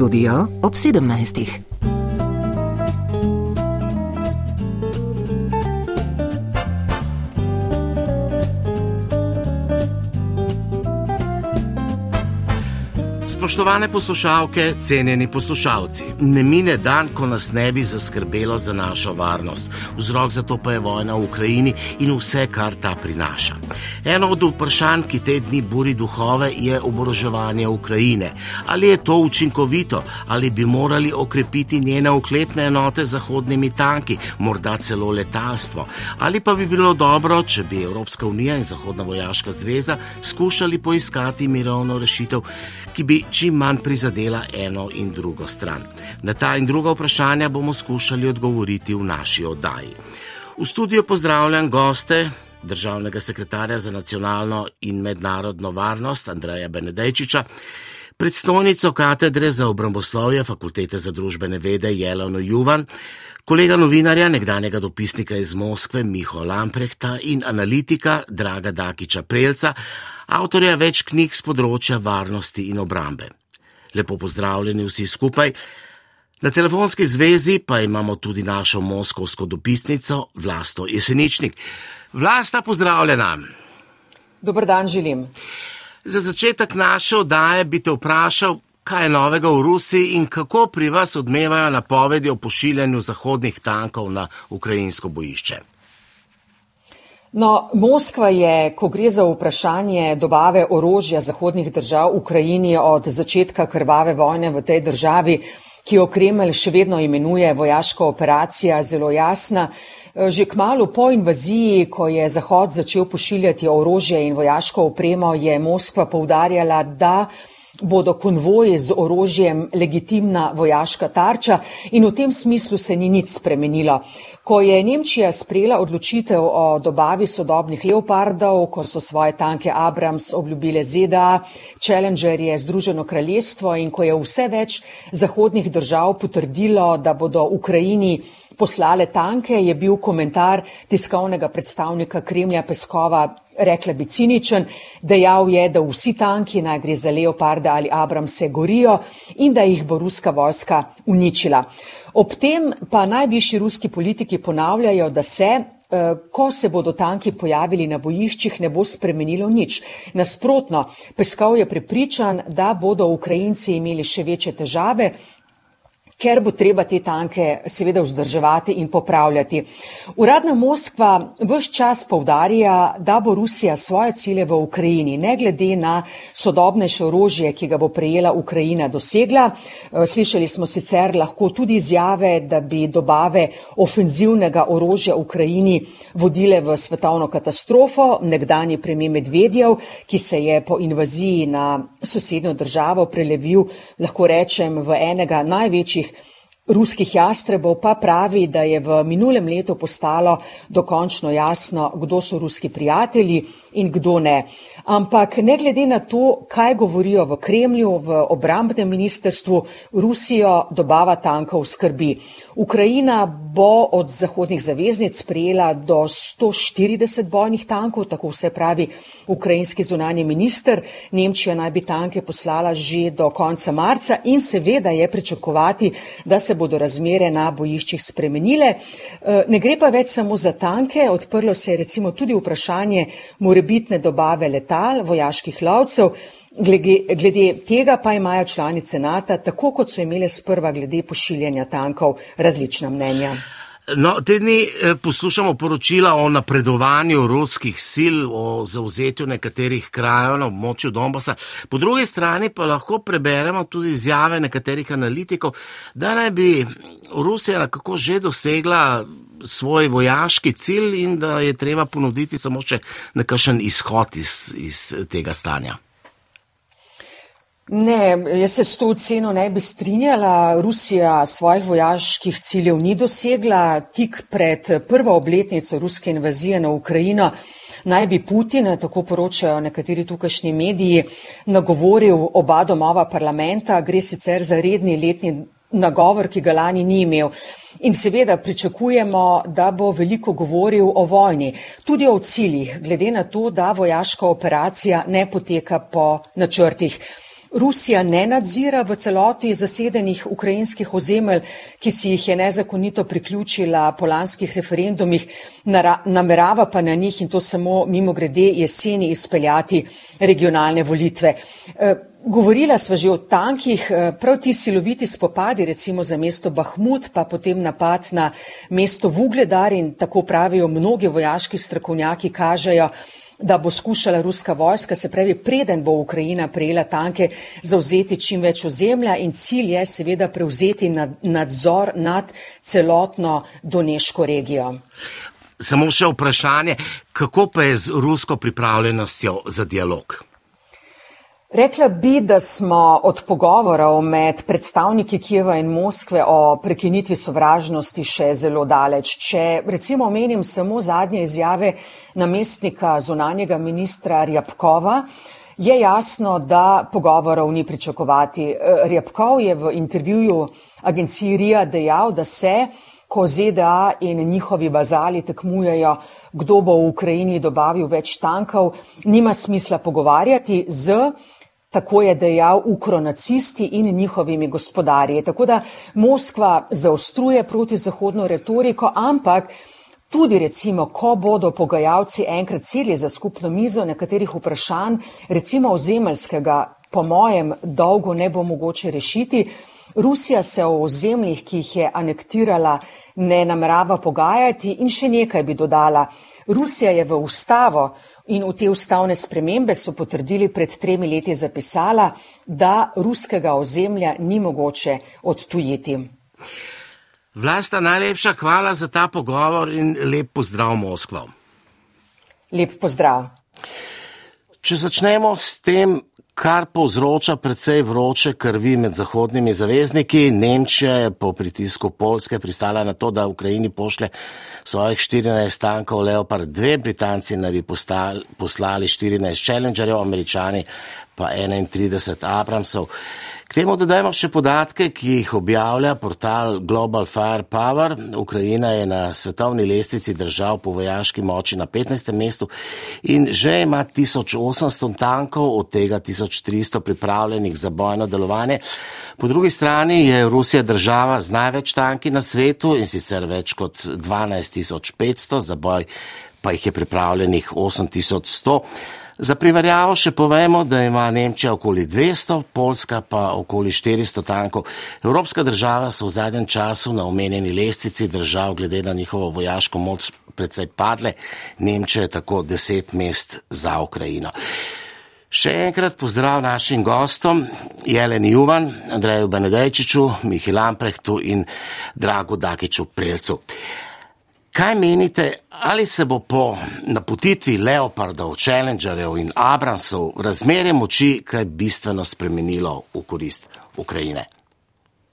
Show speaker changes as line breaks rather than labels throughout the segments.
studio ob 17.
Spoštovane poslušalke, cenjeni poslušalci, ne mine dan, ko nas ne bi zaskrbelo za našo varnost. Vzrok za to pa je vojna v Ukrajini in vse, kar ta prinaša. Eno od vprašanj, ki te dni buri duhove, je oboroževanje Ukrajine. Ali je to učinkovito, ali bi morali okrepiti njene oklepne enote z zahodnimi tanki, morda celo letalstvo, ali pa bi bilo dobro, če bi Evropska unija in Zahodna vojaška zveza skušali poiskati mirovno rešitev, ki bi čim manj prizadela eno in drugo stran. Na ta in druga vprašanja bomo skušali odgovoriti v naši oddaji. V studiu pozdravljam goste. Državnega sekretarja za nacionalno in mednarodno varnost Andreja Benedejčiča, predstojnico katedre za obramboslovje Fakultete za družbene vede Jeleno Juvan, kolega novinarja, nekdanjega dopisnika iz Moskve Miho Lamprehta in analitika Draga Dakiča Prelca, avtorja več knjig z področja varnosti in obrambe. Lepo pozdravljeni vsi skupaj. Na telefonski zvezi pa imamo tudi našo moskovsko dopisnico Vlasto Jeseničnik. Vlasta, pozdravljena.
Dobr dan, želim.
Za začetek naše oddaje bi te vprašal, kaj je novega v Rusiji in kako pri vas odmevajo napovedi o pošiljanju zahodnih tankov na ukrajinsko bojišče.
No, Moskva je, ko gre za vprašanje dobave orožja zahodnih držav Ukrajini od začetka krvave vojne v tej državi, ki jo Kremelj še vedno imenuje vojaška operacija, zelo jasna. Že kmalo po invaziji, ko je Zahod začel pošiljati orožje in vojaško opremo, je Moskva poudarjala, da bodo konvoji z orožjem legitimna vojaška tarča in v tem smislu se ni nič spremenilo. Ko je Nemčija sprejela odločitev o dobavi sodobnih leopardov, ko so svoje tanke Abrams obljubile ZDA, Challenger je Združeno kraljestvo in ko je vse več zahodnih držav potrdilo, da bodo Ukrajini poslale tanke, je bil komentar tiskovnega predstavnika Kremlja Peskova rekla bi ciničen, dejal je, da vsi tanki, naj gre za Leoparde ali Abramse, gorijo in da jih bo ruska vojska uničila. Ob tem pa najvišji ruski politiki ponavljajo, da se, eh, ko se bodo tanki pojavili na bojiščih, ne bo spremenilo nič. Nasprotno, Peskov je prepričan, da bodo Ukrajinci imeli še večje težave, ker bo treba te tanke seveda vzdrževati in popravljati. Uradna Moskva vse čas povdarja, da bo Rusija svoje cilje v Ukrajini, ne glede na sodobnejše orožje, ki ga bo prejela Ukrajina, dosegla. Eh, slišali smo sicer lahko tudi izjave, da bi dobave ofenzivnega orožja Ukrajini vodile v svetovno katastrofo. Nekdani premijer Medvedjev, ki se je po invaziji na sosednjo državo prelevil, lahko rečem, v enega največjih ruskih jastrebov pa pravi, da je v minulem letu postalo dokončno jasno, kdo so ruski prijatelji in kdo ne. Ampak ne glede na to, kaj govorijo v Kremlju, v obrambnem ministerstvu, Rusijo dobava tankov skrbi. Ukrajina bo od zahodnih zaveznic prijela do 140 bojnih tankov, tako vse pravi ukrajinski zunanji minister. Nemčija naj bi tanke poslala že do konca marca in seveda je pričakovati, da se bodo razmere na bojiščih spremenile. E, ne gre pa več samo za tanke, odprlo se je recimo tudi vprašanje morebitne dobave letal, vojaških lovcev. Glede, glede tega pa imajo članice NATO, tako kot so imele sprva glede pošiljanja tankov, različna mnenja.
No, te dni eh, poslušamo poročila o napredovanju ruskih sil, o zauzetju nekaterih krajev na območju Donbasa. Po drugi strani pa lahko preberemo tudi izjave nekaterih analitikov, da naj bi Rusija nekako že dosegla svoj vojaški cilj in da je treba ponuditi samo še nekakšen izhod iz, iz tega stanja.
Ne, jaz se s to oceno ne bi strinjala. Rusija svojih vojaških ciljev ni dosegla. Tik pred prvo obletnico ruske invazije na Ukrajino naj bi Putin, tako poročajo nekateri tukajšnji mediji, nagovoril oba domova parlamenta. Gre sicer za redni letni nagovor, ki ga lani ni imel. In seveda pričakujemo, da bo veliko govoril o vojni, tudi o ciljih, glede na to, da vojaška operacija ne poteka po načrtih. Rusija ne nadzira v celoti zasedenih ukrajinskih ozemelj, ki si jih je nezakonito priključila po lanskih referendumih, namerava pa na njih in to samo mimo grede jeseni izpeljati regionalne volitve. E, govorila sva že o tankih, e, prav ti siloviti spopadi, recimo za mesto Bahmut, pa potem napad na mesto Vugledar in tako pravijo mnogi vojaški strokovnjaki, kažejo, da bo skušala ruska vojska, se pravi, preden bo Ukrajina prejela tanke, zauzeti čim več ozemlja in cilj je seveda prevzeti nad, nadzor nad celotno Doneško regijo.
Samo še vprašanje, kako pa je z rusko pripravljenostjo za dialog?
Rekla bi, da smo od pogovorov med predstavniki Kijeva in Moskve o prekinitvi sovražnosti še zelo daleč. Če recimo omenim samo zadnje izjave namestnika zunanjega ministra Rjapkova, je jasno, da pogovorov ni pričakovati. Rjapkov je v intervjuju agenciji RIA dejal, da se, ko ZDA in njihovi bazali tekmujejo, kdo bo v Ukrajini dobavil več tankov, nima smisla pogovarjati z tako je dejal, ukronacisti in njihovimi gospodarji. Tako da Moskva zaostruje proti zahodno retoriko, ampak tudi recimo, ko bodo pogajalci enkrat sedli za skupno mizo nekaterih vprašanj, recimo ozemeljskega, po mojem, dolgo ne bo mogoče rešiti. Rusija se o ozemljih, ki jih je anektirala, ne namerava pogajati in še nekaj bi dodala. Rusija je v ustavo in v te ustavne spremembe so potrdili pred tremi leti zapisala, da ruskega ozemlja ni mogoče odtujiti.
Vlasta, najlepša hvala za ta pogovor in lep pozdrav Moskvo.
Lep pozdrav.
Če začnemo s tem, kar povzroča precej vroče krvi med zahodnimi zavezniki. Nemčija je po pritisku Polske pristala na to, da Ukrajini pošle svojih 14 tankov Leopard 2, Britanci naj bi poslali 14 Challengerjev, Američani pa 31 Abramsov. K temu dodajmo še podatke, ki jih objavlja portal Global Firepower. Ukrajina je na svetovni lestvici držav po vojaški moči na 15. mestu in že ima 1800 tankov, od tega 1300 pripravljenih za bojno delovanje. Po drugi strani je Rusija država z največ tanki na svetu in sicer več kot 12500, za boj pa jih je pripravljenih 8100. Za primerjavo še povemo, da ima Nemčija okoli 200, Poljska pa okoli 400 tankov. Evropska država so v zadnjem času na omenjeni lestvici držav glede na njihovo vojaško moč predvsej padle, Nemčija je tako deset mest za Ukrajino. Še enkrat pozdrav našim gostom, Jeleni Juvan, Andreju Benedejčiču, Mihi Lamprehtu in Dragu Dakiču Prelcu. Kaj menite, ali se bo po napotitvi Leopardov, Challengerjev in Abramsov razmerje moči kaj bistveno spremenilo v korist Ukrajine?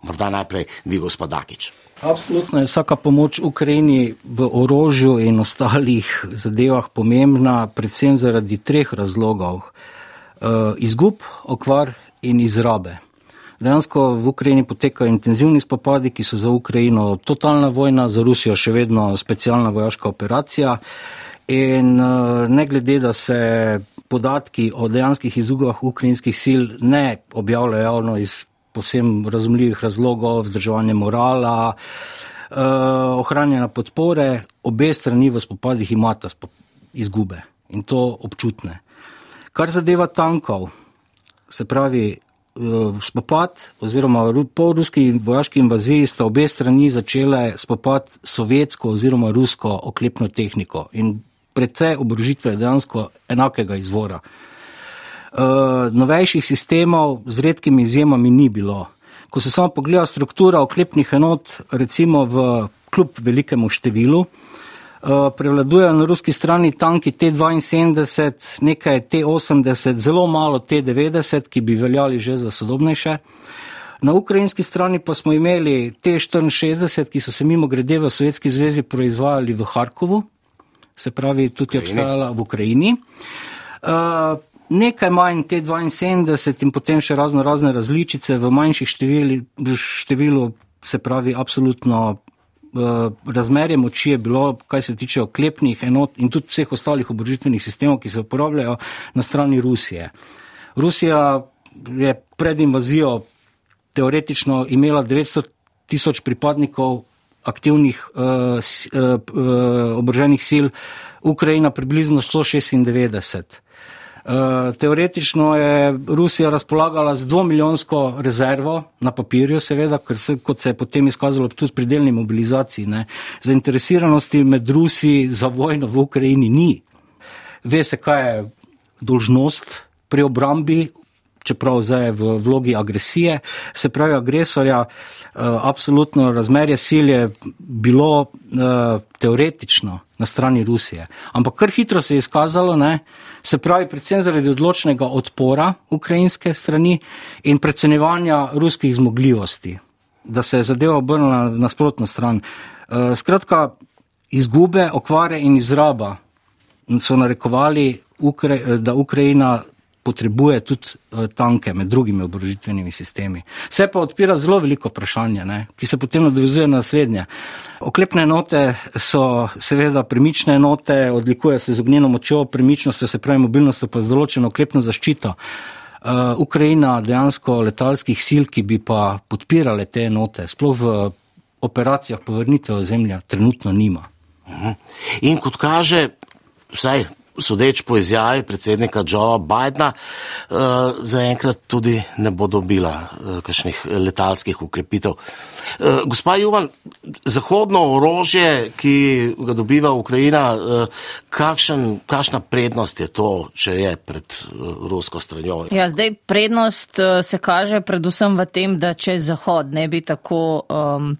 Morda najprej vi, gospod Dakič.
Absolutno je vsaka pomoč Ukrajini v orožju in ostalih zadevah pomembna, predvsem zaradi treh razlogov: uh, izgub, okvar in izrabe. Dejansko v Ukrajini potekajo intenzivni spopadi, ki so za Ukrajino totalna vojna, za Rusijo še vedno specialna vojaška operacija. In eh, ne glede, da se podatki o dejanskih izgubah ukrajinskih sil ne objavljajo javno iz povsem razumljivih razlogov, vzdrževanje morala, eh, ohranjena podpore, obe strani v spopadih imata izgube in to občutne. Kar zadeva tankov, se pravi, spopad, oziroma po ruski vojaški invaziji, sta obe strani začele spopad sovjetsko oziroma rusko oklepno tehniko in predvsej obrožitve dejansko enakega izvora. Uh, novejših sistemov z redkimi izjemami ni bilo. Ko se samo pogleda struktura oklepnih enot, recimo v kljub velikemu številu, uh, Eh, prevladujejo na ruski strani tanki T-72, nekaj T-80, zelo malo T-90, ki bi veljali že za sodobnejše. Na ukrajinski strani pa smo imeli T-64, ki so se mimo grede v Sovjetski zvezi proizvajali v Harkovu, se pravi tudi obstajala v Ukrajini. Uh, nekaj manj T-72 in potem še razno razne različice v manjših številu, se pravi, absolutno Eh, razmerje moči je bilo, kaj se tiče oklepnih enot in tudi vseh ostalih oborožitvenih sistemov, ki se uporabljajo na strani Rusije. Rusija je pred invazijo teoretično imela 900 tisoč pripadnikov aktivnih uh, uh, oboroženih sil, Ukrajina približno 196. Uh, teoretično je Rusija razpolagala z dvomilijonsko rezervo na papirju, seveda, ker se, kot se je potem izkazalo tudi pri delni mobilizaciji. Ne. Zainteresiranosti med Rusi za vojno v Ukrajini ni. Ve se, kaj je dolžnost pri obrambi, čeprav zdaj je v vlogi agresije, se pravi agresorja, uh, absolutno razmerje sil je bilo uh, teoretično na strani Rusije. Ampak kar hitro se je izkazalo, ne, se pravi predvsem zaradi odločnega odpora ukrajinske strani in predcenjevanja ruskih zmogljivosti, da se je zadeva obrnila na nasprotno stran. Uh, skratka, izgube, okvare in izraba so narekovali, da Ukrajina potrebuje tudi eh, tanke med drugimi oborožitvenimi sistemi. Se pa odpira zelo veliko vprašanje, ne, ki se potem nadovezuje na naslednje. Oklepne enote so seveda premične enote, odlikuje se z ognjeno močjo, premičnostjo, se pravi mobilnostjo, pa z določeno oklepno zaščito. Uh, Ukrajina dejansko letalskih sil, ki bi pa podpirale te enote, sploh v operacijah povrnitve ozemlja, trenutno nima.
In kot kaže, vsaj sodeč po izjavi predsednika Joea Bidna, uh, zaenkrat tudi ne bo dobila uh, kakšnih letalskih ukrepitev. Uh, gospa Juvan, zahodno orožje, ki ga dobiva Ukrajina, kakšen, kakšna prednost je to, če je pred rusko stranjo?
Ja, zdaj prednost se kaže predvsem v tem, da če Zahod ne bi tako. Um,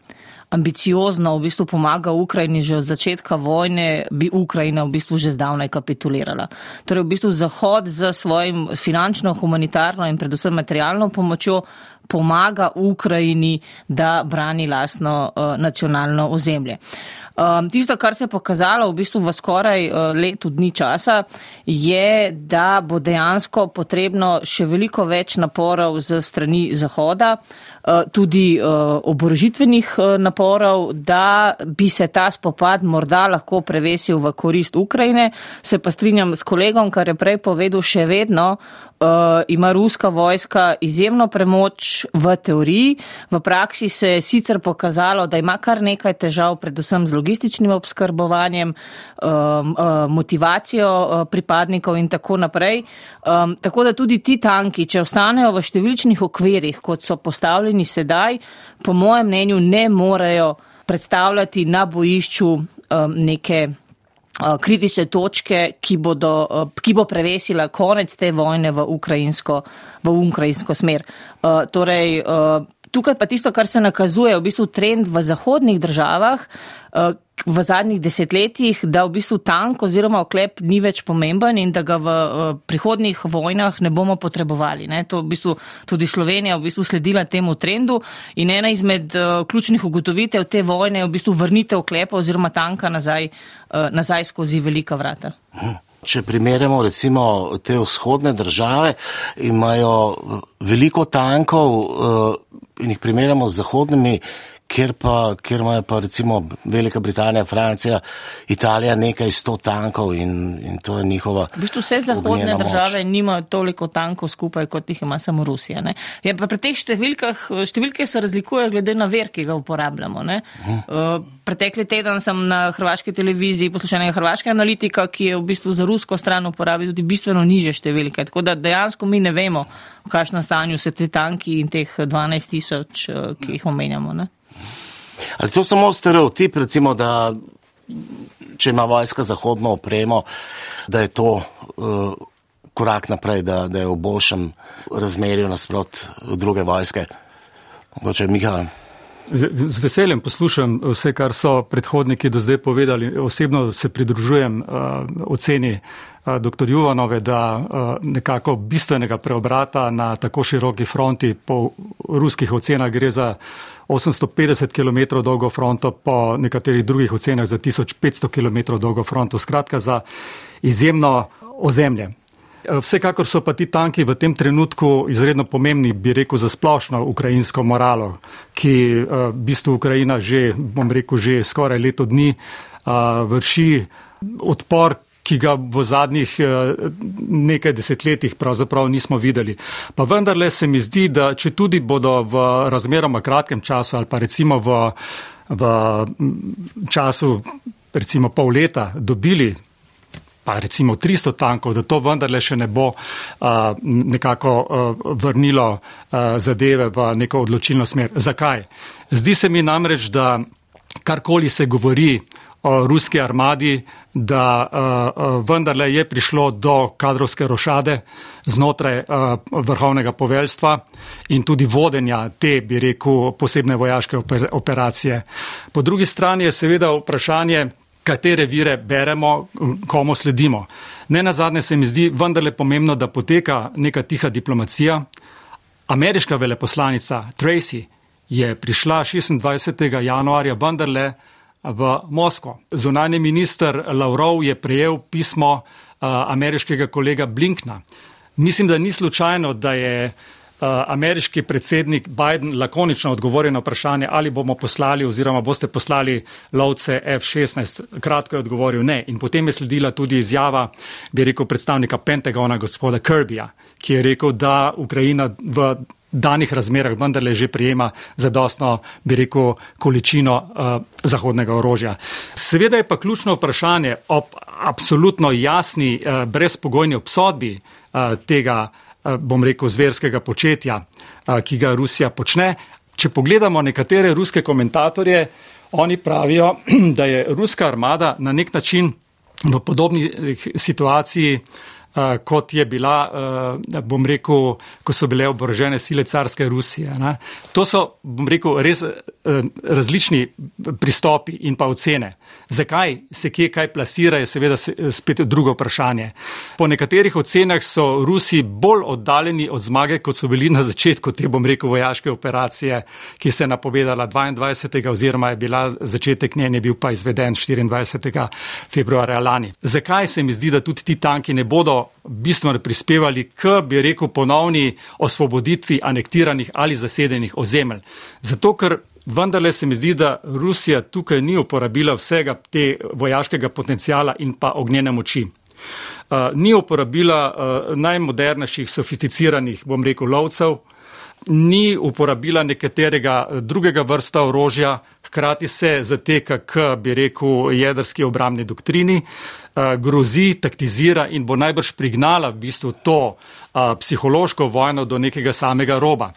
ambiciozno v bistvu pomaga Ukrajini že od začetka vojne, bi Ukrajina v bistvu že zdavnaj kapitulirala. Torej v bistvu Zahod za svojim finančno, humanitarno in predvsem materialno pomočjo pomaga Ukrajini, da brani lastno uh, nacionalno ozemlje. Um, tisto, kar se je pokazalo v bistvu v skoraj uh, letu dni časa, je, da bo dejansko potrebno še veliko več naporov z strani Zahoda, uh, tudi uh, oborožitvenih uh, naporov, da bi se ta spopad morda lahko prevesil v korist Ukrajine. Se pa strinjam s kolegom, kar je prej povedal, še vedno uh, ima ruska vojska izjemno premoč v teoriji. V praksi se je sicer pokazalo, da ima kar nekaj težav, predvsem z logističnim obskrbovanjem, um, uh, motivacijo uh, pripadnikov in tako naprej. Um, tako da tudi ti tanki, če ostanejo v številčnih okvirih, kot so postavljeni sedaj, po mojem mnenju ne morejo predstavljati na bojišču um, neke kritične točke, ki, bodo, eh, ki bo prevesila konec te vojne v ukrajinsko, v ukrajinsko smer. Eh, torej, tukaj pa tisto, kar se nakazuje, v bistvu trend v zahodnih državah, v zadnjih desetletjih, da v bistvu tank oziroma oklep ni več pomemben in da ga v prihodnih vojnah ne bomo potrebovali. Ne. To v bistvu tudi Slovenija v bistvu sledila temu trendu in ena izmed ključnih ugotovitev te vojne je v bistvu vrnitev oklepa oziroma tanka nazaj, nazaj skozi velika vrata.
Če primerjamo recimo te vzhodne države, imajo veliko tankov in jih primerjamo z zahodnimi kjer, pa, kjer imajo pa recimo Velika Britanija, Francija, Italija nekaj sto tankov in, in to je njihova.
V bistvu vse zahodne države nimajo toliko tankov skupaj, kot jih ima samo Rusija. Ja, pri teh številkah, številke se razlikujejo glede na ver, ki ga uporabljamo. Uh, pretekli teden sem na hrvaški televiziji poslušal nekaj hrvaškega analitika, ki je v bistvu za rusko stran uporabil tudi bistveno niže številke. Tako da dejansko mi ne vemo, v kakšnem stanju so te tanki in teh 12 tisoč, uh, ki jih omenjamo. Ne?
Ali to samo stereotip, recimo, da če ima vojska zahodno opremo, da je to uh, korak naprej, da, da je v boljšem razmerju nasprot druge vojske? Mogoče Miha.
Z veseljem poslušam vse, kar so predhodniki do zdaj povedali. Osebno se pridružujem uh, oceni uh, dr. Juvanove, da uh, nekako bistvenega preobrata na tako široki fronti po ruskih ocenah gre za 850 km dolgo fronto, po nekaterih drugih ocenah za 1500 km dolgo fronto. Skratka, za izjemno ozemlje. Vsekakor so pa ti tanki v tem trenutku izredno pomembni, bi rekel, za splošno ukrajinsko moralo, ki eh, v bistvu Ukrajina že, bom rekel, že skoraj leto dni eh, vrši odpor, ki ga v zadnjih nekaj desetletjih pravzaprav nismo videli. Pa vendarle se mi zdi, da če tudi bodo v razmeroma kratkem času ali pa recimo v, v času recimo pol leta dobili pa recimo 300 tankov, da to vendarle še ne bo uh, nekako uh, vrnilo uh, zadeve v neko odločilno smer. Zakaj? Zdi se mi namreč, da karkoli se govori o ruski armadi, da uh, vendarle je prišlo do kadrovske rošade znotraj uh, vrhovnega poveljstva in tudi vodenja te, bi rekel, posebne vojaške operacije. Po drugi strani je seveda vprašanje, katere vire beremo, komu sledimo. Ne na zadnje se mi zdi vendarle pomembno, da poteka neka tiha diplomacija. Ameriška veleposlanica Tracy je prišla 26. januarja vendarle v Moskvo. Zunani minister Lavrov je prejel pismo uh, ameriškega kolega Blinkna. Mislim, da ni slučajno, da je Eh, ameriški predsednik Biden lakonično odgovoril na vprašanje, ali bomo poslali oziroma boste poslali lovce F-16. Kratko je odgovoril ne. In potem je sledila tudi izjava, bi rekel, predstavnika Pentagona, gospoda Kirbyja, ki je rekel, da Ukrajina v danih razmerah vendarle že prijema zadostno, bi rekel, količino uh, zahodnega orožja. Seveda je pa ključno vprašanje ob absolutno jasni, uh, brezpogojni obsodbi uh, tega, Eh, bom rekel, zverskega početja, eh, ki ga Rusija počne. Če pogledamo nekatere ruske komentatorje, oni pravijo, da je ruska armada na nek način v podobni situaciji Eh, kot je bila, eh, bom rekel, ko so bile oborožene sile carske Rusije. Ne. To so, bom rekel, res eh, različni pristopi in pa ocene. Zakaj se kje kaj plasira, je seveda spet drugo vprašanje. Po nekaterih ocenah so Rusi bolj oddaljeni od zmage, kot so bili na začetku te, bom rekel, vojaške operacije, ki se je napovedala 22. oziroma je bila začetek njen, je bil pa izveden 24. februarja lani. Zakaj se mi zdi, da tudi ti tanki ne bodo bistveno prispevali k, bi rekel, ponovni osvoboditvi anektiranih ali zasedenih ozemelj. Zato, ker vendarle se mi zdi, da Rusija tukaj ni uporabila vsega te vojaškega potencijala in pa ognjene moči. Uh, ni uporabila uh, najmodernejših, sofisticiranih, bom rekel, lovcev, uh, ni uporabila nekaterega drugega vrsta orožja, hkrati se zateka k, bi rekel, jedrski obramni doktrini, eh, grozi, taktizira in bo najbrž prignala v bistvu to eh, psihološko vojno do nekega samega roba.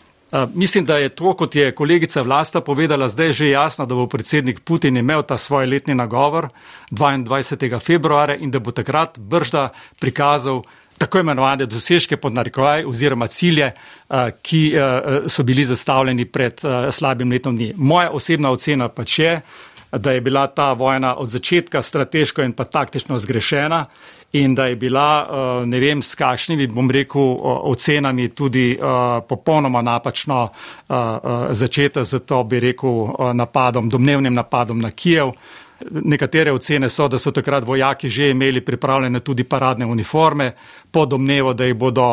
Mislim, da je to, kot je kolegica Vlasta povedala, zdaj že jasno, da bo predsednik Putin imel ta svoj letni nagovor 22. februarja in da bo takrat bržda prikazal tako imenovane dosežke pod narekovaj oziroma cilje, ki so bili zastavljeni pred slabim letom dni. Moja osebna ocena pa je, da je bila ta vojna od začetka strateško in pa taktično zgrešena in da je bila, ne vem, s kakšnimi, bom rekel, ocenami tudi popolnoma napačno začeta z to, bi rekel, napadom, domnevnim napadom na Kijev. Nekatere ocene so, da so takrat vojaki že imeli pripravljene tudi paradne uniforme, po domnevo, da jih, bodo,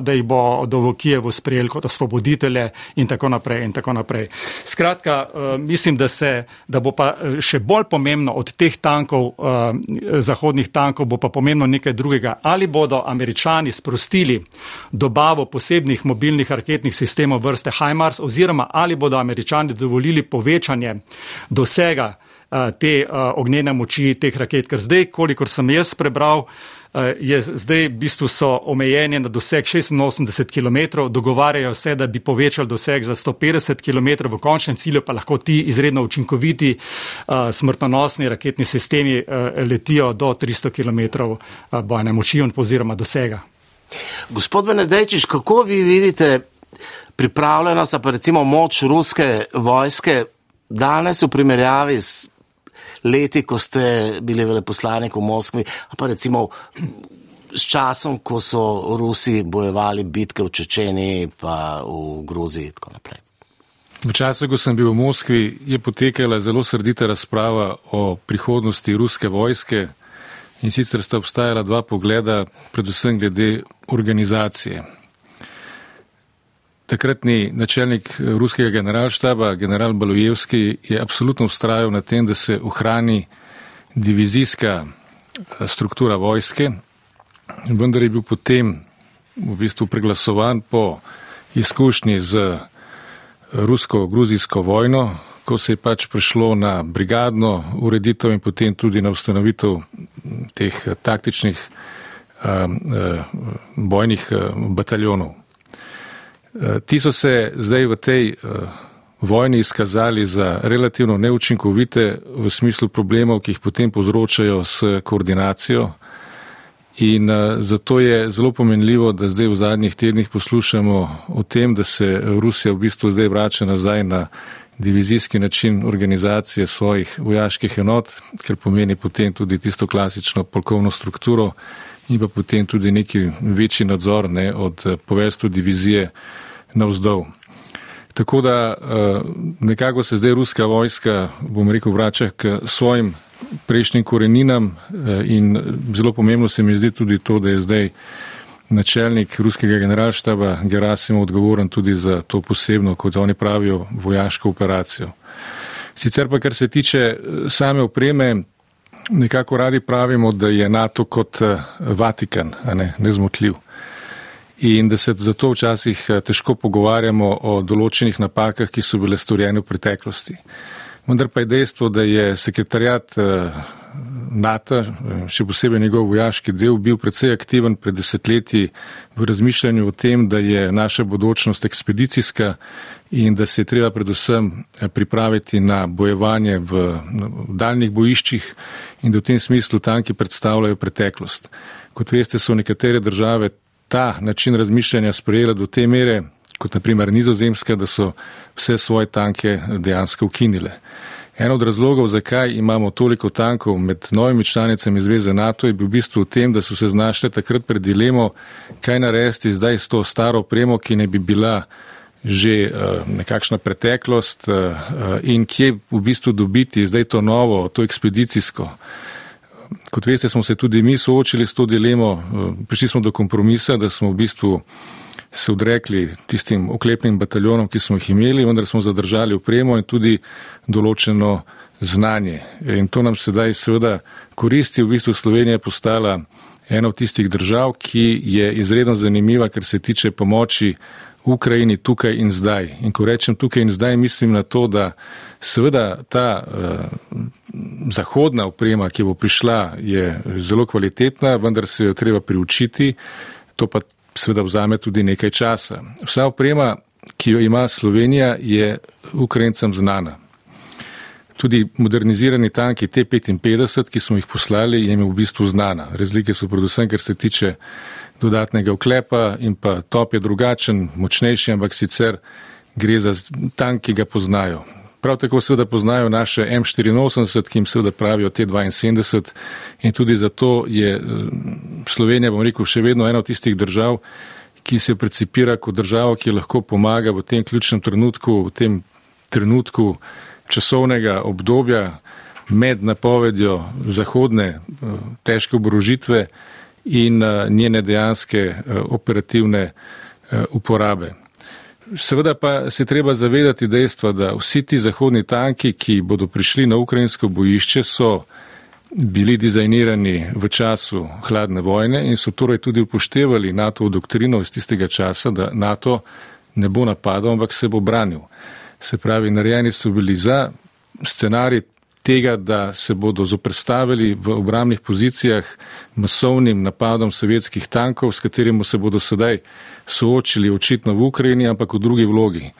da jih bo do Kijevu sprejeli kot osvoboditelje in tako naprej. In tako naprej. Skratka, mislim, da, se, da bo pa še bolj pomembno od teh tankov, zahodnih tankov, bo pa pomembno nekaj drugega. Ali bodo američani sprostili dobavo posebnih mobilnih raketnih sistemov vrste HIMARS oziroma ali bodo američani dovolili povečanje dosega te ognjene moči teh raket. Ker zdaj, kolikor sem jaz prebral, je zdaj v bistvu so omejeni na doseg 86 km, dogovarjajo se, da bi povečali doseg za 150 km, v končnem cilju pa lahko ti izredno učinkoviti smrtonosni raketni sistemi letijo do 300 km bojne moči oziroma dosega.
Gospod Benedejčiš, kako vi vidite pripravljenost, pa recimo moč ruske vojske danes v primerjavi s leti, ko ste bili veleposlanik v Moskvi, pa recimo s časom, ko so Rusi bojevali bitke v Čečeni, pa v Gruziji in tako naprej.
V času, ko sem bil v Moskvi, je potekala zelo srdita razprava o prihodnosti ruske vojske in sicer sta obstajala dva pogleda, predvsem glede organizacije. Takratni načelnik ruskega generalštaba, general Balojevski, je absolutno ustrajal na tem, da se ohrani divizijska struktura vojske, vendar je bil potem v bistvu preglasovan po izkušnji z rusko-gruzijsko vojno, ko se je pač prišlo na brigadno ureditev in potem tudi na ustanovitev teh taktičnih bojnih bataljonov. Uh, ti so se zdaj v tej uh, vojni izkazali za relativno neučinkovite v smislu problemov, ki jih potem povzročajo s koordinacijo. In uh, zato je zelo pomenljivo, da zdaj v zadnjih tednih poslušamo o tem, da se Rusija v bistvu zdaj vrača nazaj na divizijski način organizacije svojih vojaških enot, ker pomeni potem tudi tisto klasično polkovno strukturo in pa potem tudi neki večji nadzor ne, od eh, poveljstva divizije navzdol. Tako da eh, nekako se zdaj ruska vojska, bom rekel, vrača k svojim prejšnjim koreninam eh, in zelo pomembno se mi zdi tudi to, da je zdaj načelnik ruskega generalštaba Gerasimov odgovoren tudi za to posebno, kot oni pravijo, vojaško operacijo. Sicer pa, kar se tiče eh, same opreme, nekako radi pravimo, da je NATO kot Vatikan, ne, nezmotljiv in da se zato včasih eh, težko pogovarjamo o določenih napakah, ki so bile storjene v preteklosti. Vendar pa je dejstvo, da je sekretarjat eh, NATO, eh, še posebej njegov vojaški del, bil predvsej aktiven pred desetletji v razmišljanju o tem, da je naša bodočnost ekspedicijska in da se je treba predvsem pripraviti na bojevanje v daljnih bojiščih in da v tem smislu tanki predstavljajo preteklost. Kot veste, so nekatere države ta način razmišljanja sprejela do te mere, kot naprimer nizozemska, da so vse svoje tanke dejansko ukinile. En od razlogov, zakaj imamo toliko tankov med novimi članicami Zveze NATO, je bil v bistvu v tem, da so se znašli takrat pred dilemo, kaj narediti zdaj s to staro opremo, ki ne bi bila že uh, nekakšna preteklost uh, in kje v bistvu dobiti zdaj to novo, to ekspedicijsko. Kot veste, smo se tudi mi soočili s to dilemo. Eh, prišli smo do kompromisa, da smo v bistvu se odrekli tistim oklepnim bataljonom, ki smo jih imeli, vendar smo zadržali upremo in tudi določeno znanje. In to nam sedaj seveda koristi. V bistvu Slovenija je postala ena od tistih držav, ki je izredno zanimiva, ker se tiče pomoči Ukrajini tukaj in zdaj. In ko rečem tukaj in zdaj, mislim na to, da seveda ta uh, zahodna oprema, ki bo prišla, je zelo kvalitetna, vendar se jo treba priučiti, to pa seveda vzame tudi nekaj časa. Vsa oprema, ki jo ima Slovenija, je Ukrajincem znana. Tudi modernizirani tanki T-55, ki smo jih poslali, je jim v bistvu znana. Razlike so predvsem, ker se tiče dodatnega oklepa in pa top je drugačen, močnejši, ampak sicer gre za tank, ki ga poznajo. Prav tako seveda poznajo naše M84, ki jim seveda pravijo T72 in tudi zato je eh, Slovenija, bom rekel, še vedno ena od tistih držav, ki se precipira kot država, ki lahko pomaga v tem ključnem trenutku, v tem trenutku časovnega obdobja med napovedjo zahodne eh, težke oborožitve in eh, njene dejanske operativne uporabe. Seveda pa se treba zavedati dejstva, da vsi ti zahodni tanki, ki bodo prišli na ukrajinsko bojišče, so bili dizajnirani v času hladne vojne in so torej tudi upoštevali NATO doktrino iz tistega časa, da NATO ne bo napadal, ampak se bo branil. Se pravi, narejeni so bili za scenarij tega, da se bodo zoprstavili v obramnih pozicijah masovnim napadom sovjetskih tankov, s katerim se bodo sedaj soočili očitno v Ukrajini, ampak v drugi vlogi.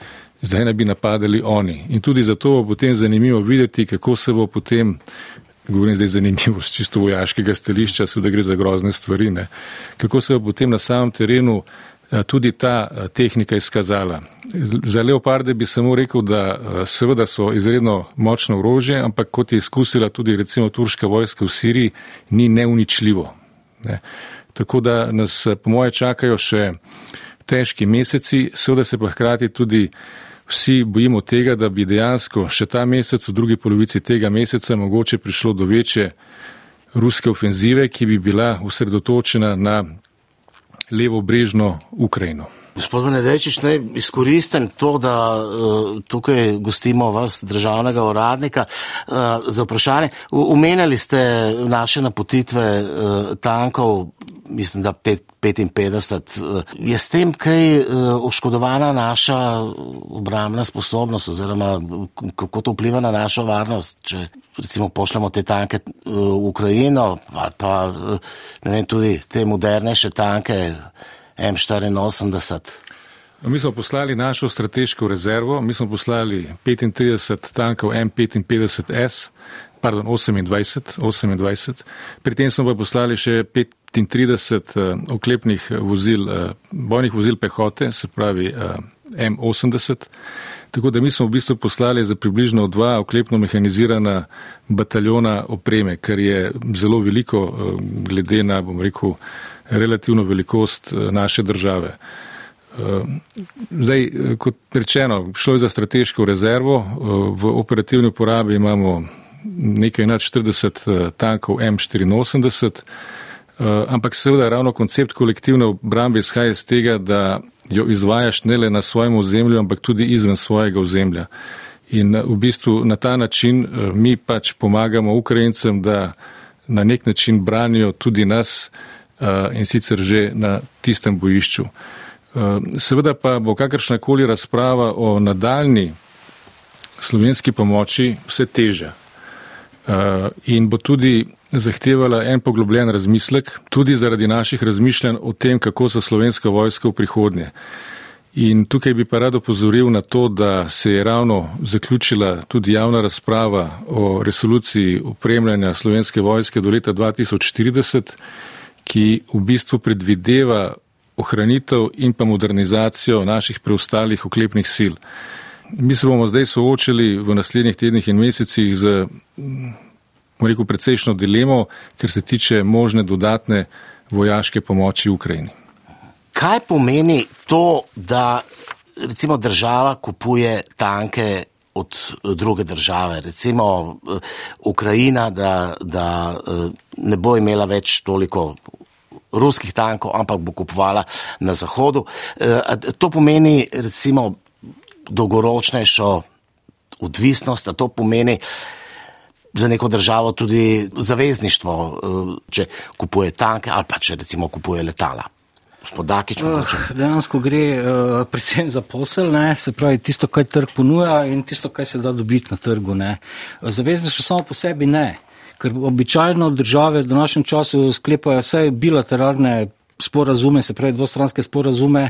Zdaj ne bi napadali oni. In tudi zato bo potem zanimivo videti, kako se bo potem, govorim zdaj zanimivo z čisto vojaškega stališča, se da gre za grozne stvari, ne, kako se bo potem na samem terenu tudi ta eh, tehnika izkazala. Za leoparde bi samo rekel, da eh, seveda so izredno močno orožje, ampak kot je izkusila tudi recimo turška vojska v Siriji, ni neuničljivo. Ne. Tako da nas po moje čakajo še težki meseci, seveda se pa hkrati tudi vsi bojimo tega, da bi dejansko še ta mesec, v drugi polovici tega meseca, mogoče prišlo do večje ruske ofenzive, ki bi bila usredotočena na levo brežno Ukrajino.
Gospod Nedečič, naj izkoristim to, da uh, tukaj gostimo vas, državnega uradnika, uh, za vprašanje. Umenjali ste naše napotitve uh, tankov, mislim, da 55. Uh, je s tem kaj oškodovana naša obramna sposobnost oziroma kako to vpliva na našo varnost, če recimo pošljemo te tanke v Ukrajino ali pa vem, tudi te modernejše tanke. M84.
No, mi smo poslali našo strateško rezervo, mi smo poslali 35 tankov M55S, pardon, 28, 28. Pri tem smo pa poslali še 35 uh, oklepnih vozil, uh, bojnih vozil pehote, se pravi uh, M80. Tako da mi smo v bistvu poslali za približno dva oklepno mehanizirana bataljona opreme, kar je zelo veliko glede na, bom rekel, relativno velikost uh, naše države. Zdaj, kot rečeno, šlo je za strateško rezervo. V operativni uporabi imamo nekaj nad 40 tankov M84, ampak seveda ravno koncept kolektivne obrambe izhaja iz tega, da jo izvajaš ne le na svojem ozemlju, ampak tudi izven svojega ozemlja. In v bistvu na ta način mi pač pomagamo Ukrajincem, da na nek način branijo tudi nas in sicer že na tistem bojišču. Eh, seveda pa bo kakršna koli razprava o nadaljni slovenski pomoči vse težja eh, in bo tudi zahtevala en poglobljen razmislek, tudi zaradi naših razmišljanj o tem, kako se slovenska vojska v prihodnje. In tukaj bi pa rad opozoril na to, da se je ravno zaključila tudi javna razprava o resoluciji upremljanja slovenske vojske do leta 2040, ki v bistvu predvideva ohranitev in pa modernizacijo naših preostalih oklepnih sil. Mi se bomo zdaj soočili v naslednjih tednih in mesecih z, rekel, precejšno dilemo, ker se tiče možne dodatne vojaške pomoči Ukrajini.
Kaj pomeni to, da recimo država kupuje tanke od druge države, recimo Ukrajina, da, da ne bo imela več toliko ruskih tankov, ampak bo kupovala na zahodu. To pomeni recimo dolgoročnejšo odvisnost, a to pomeni za neko državo tudi zavezništvo, če kupuje tanke ali pa če recimo kupuje letala. Dakič, uh,
dejansko gre uh, predvsem za posel, ne? se pravi tisto, kar trg ponuja in tisto, kar se da dobiti na trgu. Zavezništvo samo po sebi ne ker običajno države v današnjem času sklepajo vse bilateralne sporazume, se pravi dvostranske sporazume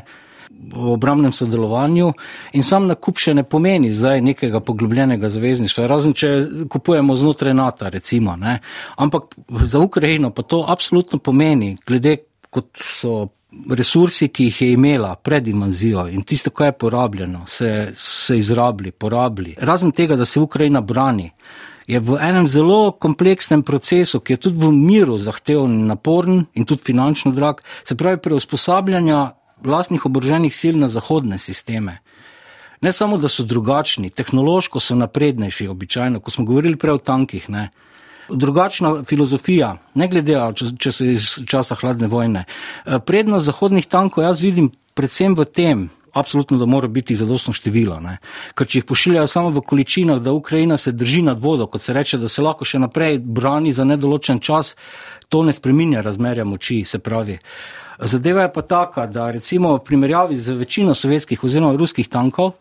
o obramnem sodelovanju in sam nakup še ne pomeni zdaj nekega poglobljenega zavezništva, razen če kupujemo znotraj NATO, recimo. Ne. Ampak za Ukrajino pa to absolutno pomeni, glede kot so resursi, ki jih je imela pred invazijo in tisto, kar je porabljeno, se, se izrabili, porabili. Razen tega, da se Ukrajina brani je v enem zelo kompleksnem procesu, ki je tudi v miru zahteven in naporen in tudi finančno drag, se pravi preusposabljanja vlastnih oboroženih sil na zahodne sisteme. Ne samo, da so drugačni, tehnološko so naprednejši, običajno, ko smo govorili prej o tankih. Ne. Drugačna filozofija, ne glede na to, če so iz časa hladne vojne. Prednost zahodnih tankov jaz vidim predvsem v tem, absolutno, da mora biti zadostno število. Ne? Ker če jih pošiljajo samo v količinah, da Ukrajina se drži nad vodo, kot se reče, da se lahko še naprej brani za nedoločen čas, to ne spreminja razmerja moči, se pravi. Zadeva je pa taka, da recimo v primerjavi z večino sovjetskih oziroma ruskih tankov,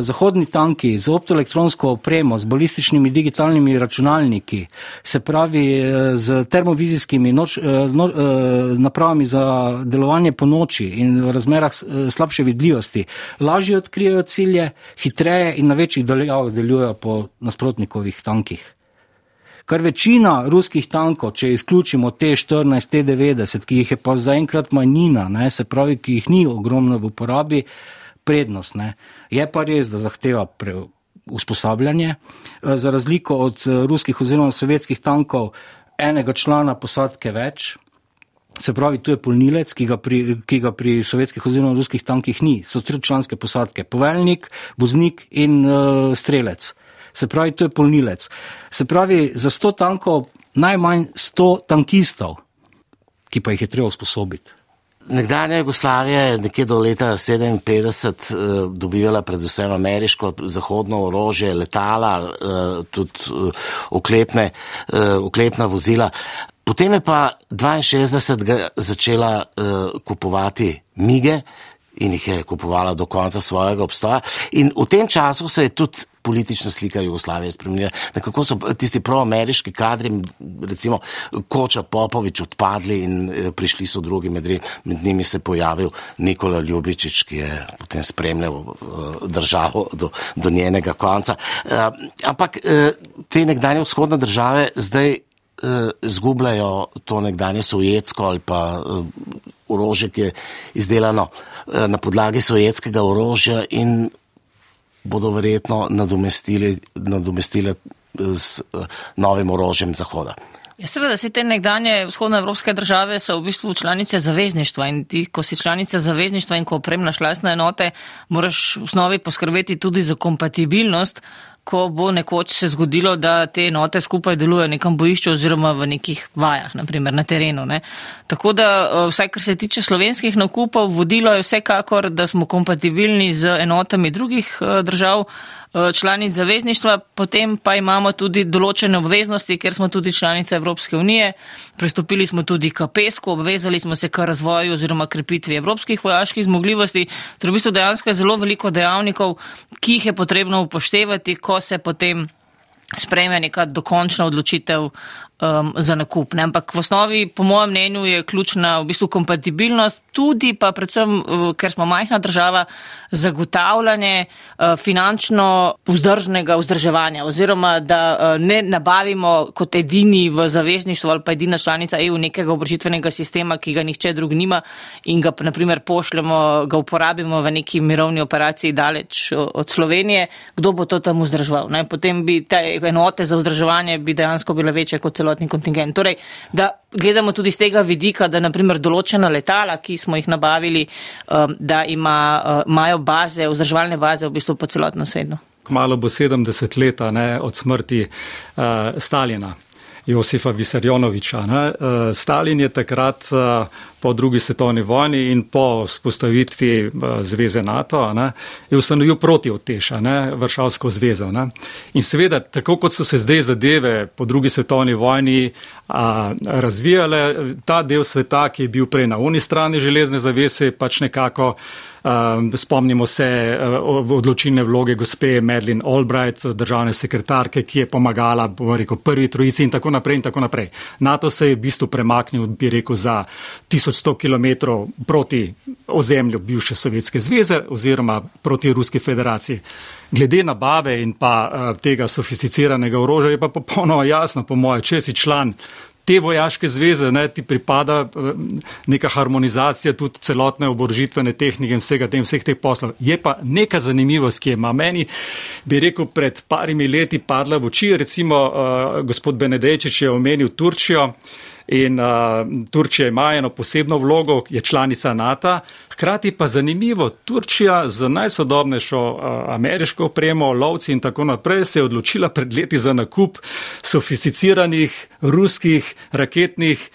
zahodni tanki z optoelektronsko opremo, z balističnimi digitalnimi računalniki, se pravi eh, z termovizijskimi noč, eh, no, napravami za delovanje po noči in v razmerah slabše vidljivosti, lažje odkrijajo cilje, hitreje in na večjih daljavah delujejo po nasprotnikovih tankih. Kar večina ruskih tankov, če izključimo te 14, te 90, ki jih je pa zaenkrat manjina, ne, se pravi, ki jih ni ogromno v uporabi, prednost. Ne. Je pa res, da zahteva usposabljanje. Eh, za razliko od eh, ruskih oziroma sovjetskih tankov, enega člana posadke več. Se pravi, tu je polnilec, ki ga, pri, ki ga pri sovjetskih oziroma ruskih tankih ni. So tri članske posadke: poveljnik, voznik in uh, strelec. Se pravi, tu je polnilec. Se pravi, za 100 tankov najmanj 100 tankistov, ki pa jih je treba usposobiti.
Nekdanja Jugoslavija je nekje do leta 1957 uh, dobivala predvsem ameriško zahodno orožje, letala, uh, tudi uh, oklepne, uh, oklepna vozila. Potem je pa 62. začela uh, kupovati mige in jih je kupovala do konca svojega obstoja. In v tem času se je tudi politična slika Jugoslavije spremenila. Nekako so tisti proameriški kadri, recimo Koča Popovič, odpadli in eh, prišli so drugi, med, med njimi se je pojavil Nikola Ljubičič, ki je potem spremljal eh, državo do, do njenega konca. Eh, ampak te nekdanje vzhodne države zdaj zgubljajo to nekdanje sovjetsko ali pa orožje, ki je izdelano na podlagi sovjetskega orožja in bodo verjetno nadomestili, nadomestili z eh, novim orožjem Zahoda.
Ja, seveda, se te nekdanje vzhodnoevropske države so v bistvu članice zavezništva in ti, ko si članica zavezništva in ko opremljaš lasne enote, moraš v osnovi poskrbeti tudi za kompatibilnost ko bo nekoč se zgodilo, da te enote skupaj delujejo v nekem bojišču oziroma v nekih vajah, naprimer na terenu. Ne. Tako da, eh, vsaj kar se tiče slovenskih nakupov, vodilo je vsekakor, da smo kompatibilni z enotami drugih eh, držav. Eh, članic zavezništva, potem pa imamo tudi določene obveznosti, ker smo tudi članice Evropske unije. Pristopili smo tudi k PESCO, obvezali smo se k razvoju oziroma krepitvi evropskih vojaških zmogljivosti. Torej, v bistvu dejansko je zelo veliko dejavnikov, ki jih je potrebno upoštevati, ko se potem sprejme neka dokončna odločitev um, za nakup. Ne? Ampak v osnovi, po mojem mnenju, je ključna v bistvu kompatibilnost, tudi pa predvsem, uh, ker smo majhna država, zagotavljanje uh, finančno vzdržnega vzdrževanja oziroma da uh, ne nabavimo kot edini v zavezništvu ali pa edina članica EU nekega obrožitvenega sistema, ki ga nihče drug nima in ga naprimer pošljemo, ga uporabimo v neki mirovni operaciji daleč od Slovenije. Kdo bo to tam vzdrževal? Ne? Potem bi te enote za vzdrževanje bi dejansko bile večje kot celo celotni kontingent. Torej, da gledamo tudi z tega vidika, da naprimer določena letala, ki smo jih nabavili, um, da ima, uh, imajo baze, vzdrževalne baze v bistvu po celotnem svetu.
Kmalo bo 70 let od smrti uh, Stalina. Josifa Visarjonoviča. Ne. Eh, Stalin je takrat eh, po drugi svetovni vojni in po spostavitvi eh, zveze NATO ne, je ustanovil proti oteša, ne, Vršavsko zvezo. Ne. In seveda, tako kot so se zdaj zadeve po drugi svetovni vojni a, razvijale, ta del sveta, ki je bil prej na uni strani železne zavese, pač nekako Um, spomnimo se uh, odločilne vloge gospe Medlin Albright, državne sekretarke, ki je pomagala, bomo rekel, prvi trojici in tako naprej in tako naprej. NATO se je v bistvu premaknil, bi rekel, za 1100 km proti ozemlju bivše Sovjetske zveze oziroma proti Ruski federaciji. Glede nabave in pa uh, tega sofisticiranega orožja je pa popolnoma jasno, po moje, če si član te vojaške zveze, ne, ti pripada eh, neka harmonizacija tudi celotne oborožitvene tehnike in vsega tem, vseh teh poslov. Je pa neka zanimivost, ki je ima meni, bi rekel, pred parimi leti padla v oči, recimo uh, gospod Benedejčič je omenil Turčijo. In uh, Turčija ima eno posebno vlogo, je članica NATO, hkrati pa zanimivo, Turčija z najsodobnejšo uh, ameriško opremo, lovci in tako naprej se je odločila pred leti za nakup sofisticiranih ruskih raketnih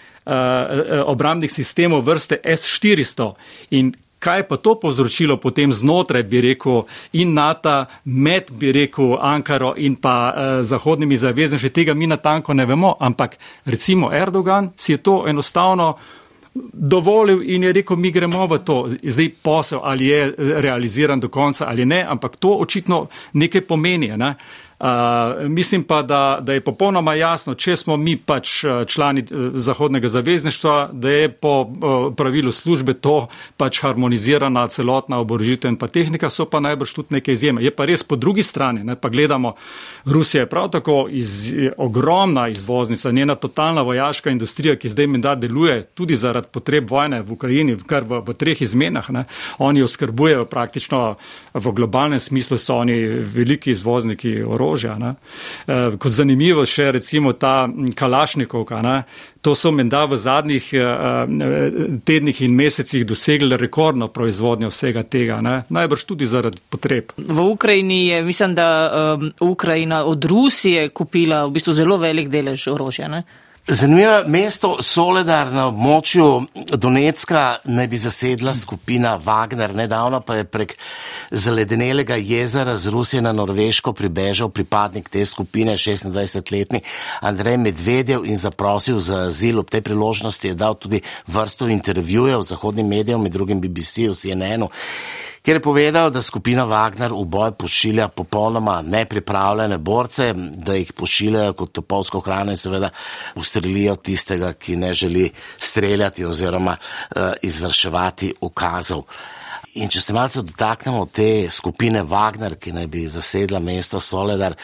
obrambnih sistemov vrste S-400. In kaj pa to povzročilo potem znotraj, bi rekel, in NATO, med, bi rekel, Ankaro in pa eh, zahodnimi zavezništvi, tega mi natanko ne vemo, ampak recimo Erdogan si je to enostavno dovolil in je rekel, mi gremo v to. Zdaj posel, ali je realiziran do konca ali ne, ampak to očitno nekaj pomeni. Ne? Uh, mislim pa, da, da je popolnoma jasno, če smo mi pač člani Zahodnega zavezništva, da je po pravilu službe to pač harmonizirana celotna oborožitev in pa tehnika, so pa najbrž tudi neke izjeme. Je pa res po drugi strani, ne, pa gledamo, Rusija je prav tako iz, je ogromna izvoznica, njena totalna vojaška industrija, ki zdaj menda deluje tudi zaradi potreb vojne v Ukrajini, kar v, v treh izmenah. Ne. Oni oskrbujejo praktično v globalnem smislu, so oni veliki izvozniki orožja orožja. Ne. Eh, kot zanimivo še recimo ta Kalašnikovka. Ne. To so menda v zadnjih eh, tednih in mesecih dosegli rekordno proizvodnjo vsega tega, ne? najbrž tudi zaradi potreb.
V Ukrajini je, mislim, da um, Ukrajina od Rusije kupila v bistvu zelo velik delež orožja. Ne?
Zanimivo mesto Soledar na območju Donetska naj bi zasedla skupina Wagner. Nedavno pa je prek zaledenelega jezera z Rusije na Norveško pribežal pripadnik te skupine, 26-letni Andrej Medvedev in zaprosil za azil. Ob tej priložnosti je dal tudi vrsto intervjujev zahodnim medijem, med drugim BBC, CNN-u kjer je povedal, da skupina Wagner v boj pošilja popolnoma nepripravljene borce, da jih pošiljajo kot topolsko hrano in seveda ustrelijo tistega, ki ne želi streljati oziroma uh, izvrševati ukazov. In če se malce dotaknemo te skupine Wagner, ki naj bi zasedla mesto Soledar,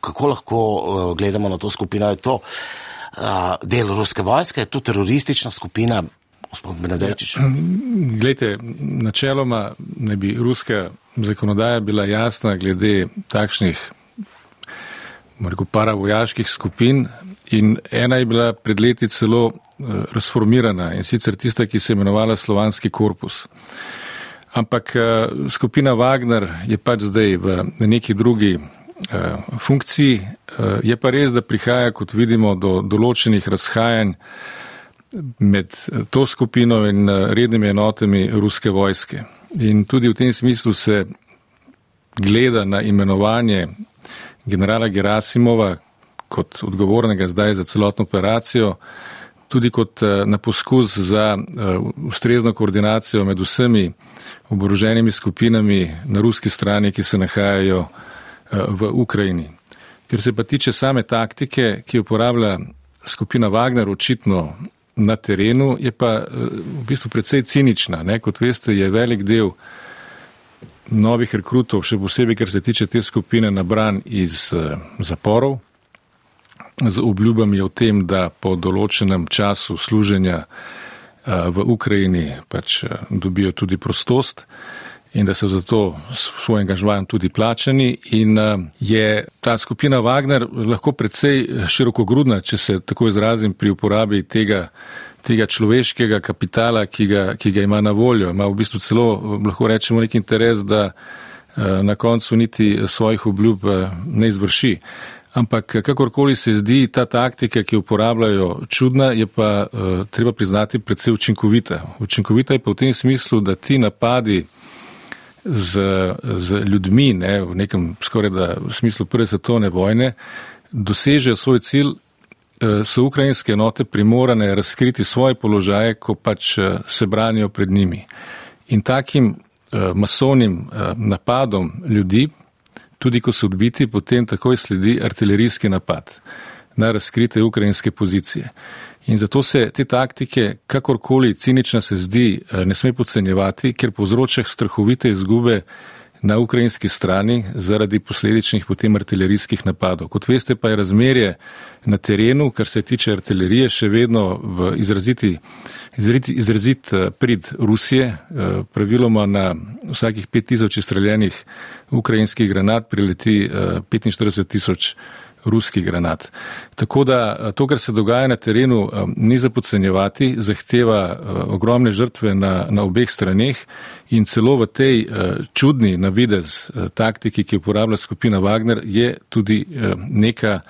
kako lahko uh, gledamo na to skupino? Je to uh, del ruske vojske, je to teroristična skupina? Gospod Benedečič?
Glejte, načeloma ne bi ruska zakonodaja bila jasna glede takšnih paravojaških skupin in ena je bila pred leti celo eh, razformirana in sicer tista, ki se je imenovala Slovanski korpus. Ampak eh, skupina Wagner je pač zdaj v neki drugi eh, funkciji. Je pa res, da prihaja, kot vidimo, do določenih razhajanj med eh, to skupino in eh, rednimi enotami ruske vojske. In tudi v tem smislu se gleda na imenovanje generala Gerasimova kot odgovornega zdaj za celotno operacijo, tudi kot eh, na poskus za ustrezno koordinacijo med vsemi oboroženimi skupinami na ruski strani, ki se nahajajo v Ukrajini. Ker se pa tiče same taktike, ki jo uporablja skupina Wagner, očitno na terenu, je pa eh, v bistvu precej cinična. Ne? Kot veste, je velik del novih rekrutov, še posebej, ker se tiče te skupine, nabran iz eh, zaporov z obljubami o tem, da po določenem času služenja eh, v Ukrajini pač dobijo tudi prostost in da so zato svoj angažman tudi plačani. In uh, je ta skupina Wagner lahko predvsej širokogrudna, če se tako izrazim, pri uporabi tega, tega človeškega kapitala, ki ga, ki ga ima na voljo. Ima v bistvu celo, lahko rečemo, nek interes, da na koncu niti svojih obljub ne izvrši. Ampak kakorkoli se zdi ta taktika, ki jo uporabljajo, čudna, je pa treba priznati predvsej učinkovita. Učinkovita je pa v tem smislu, da ti napadi z, z ljudmi, ne, v nekem skoraj da v smislu prve svetovne vojne, dosežejo svoj cilj, eh, so ukrajinske enote primorane razkriti svoje položaje, ko pač eh, se branijo pred njimi. In takim eh, masovnim napadom ljudi, tudi ko so odbiti, potem takoj sledi artilerijski napad na razkrite ukrajinske pozicije. In zato se te taktike, kakorkoli cinična se zdi, eh, ne sme podcenjevati, ker povzroča strahovite izgube na ukrajinski strani zaradi posledičnih potem artilerijskih napadov. Kot veste, pa je razmerje na terenu, kar se tiče artilerije, še vedno v izraziti, izraziti, izrazit eh, prid Rusije. Eh, praviloma na vsakih 5000 streljenih ukrajinskih granat prileti 45 tisoč ruskih granat. Tako da eh, to, kar se dogaja na terenu, eh, ni za podcenjevati, zahteva eh, ogromne žrtve na, na obeh straneh in celo v tej čudni navidez taktiki, ki jo uporablja skupina Wagner, je tudi neka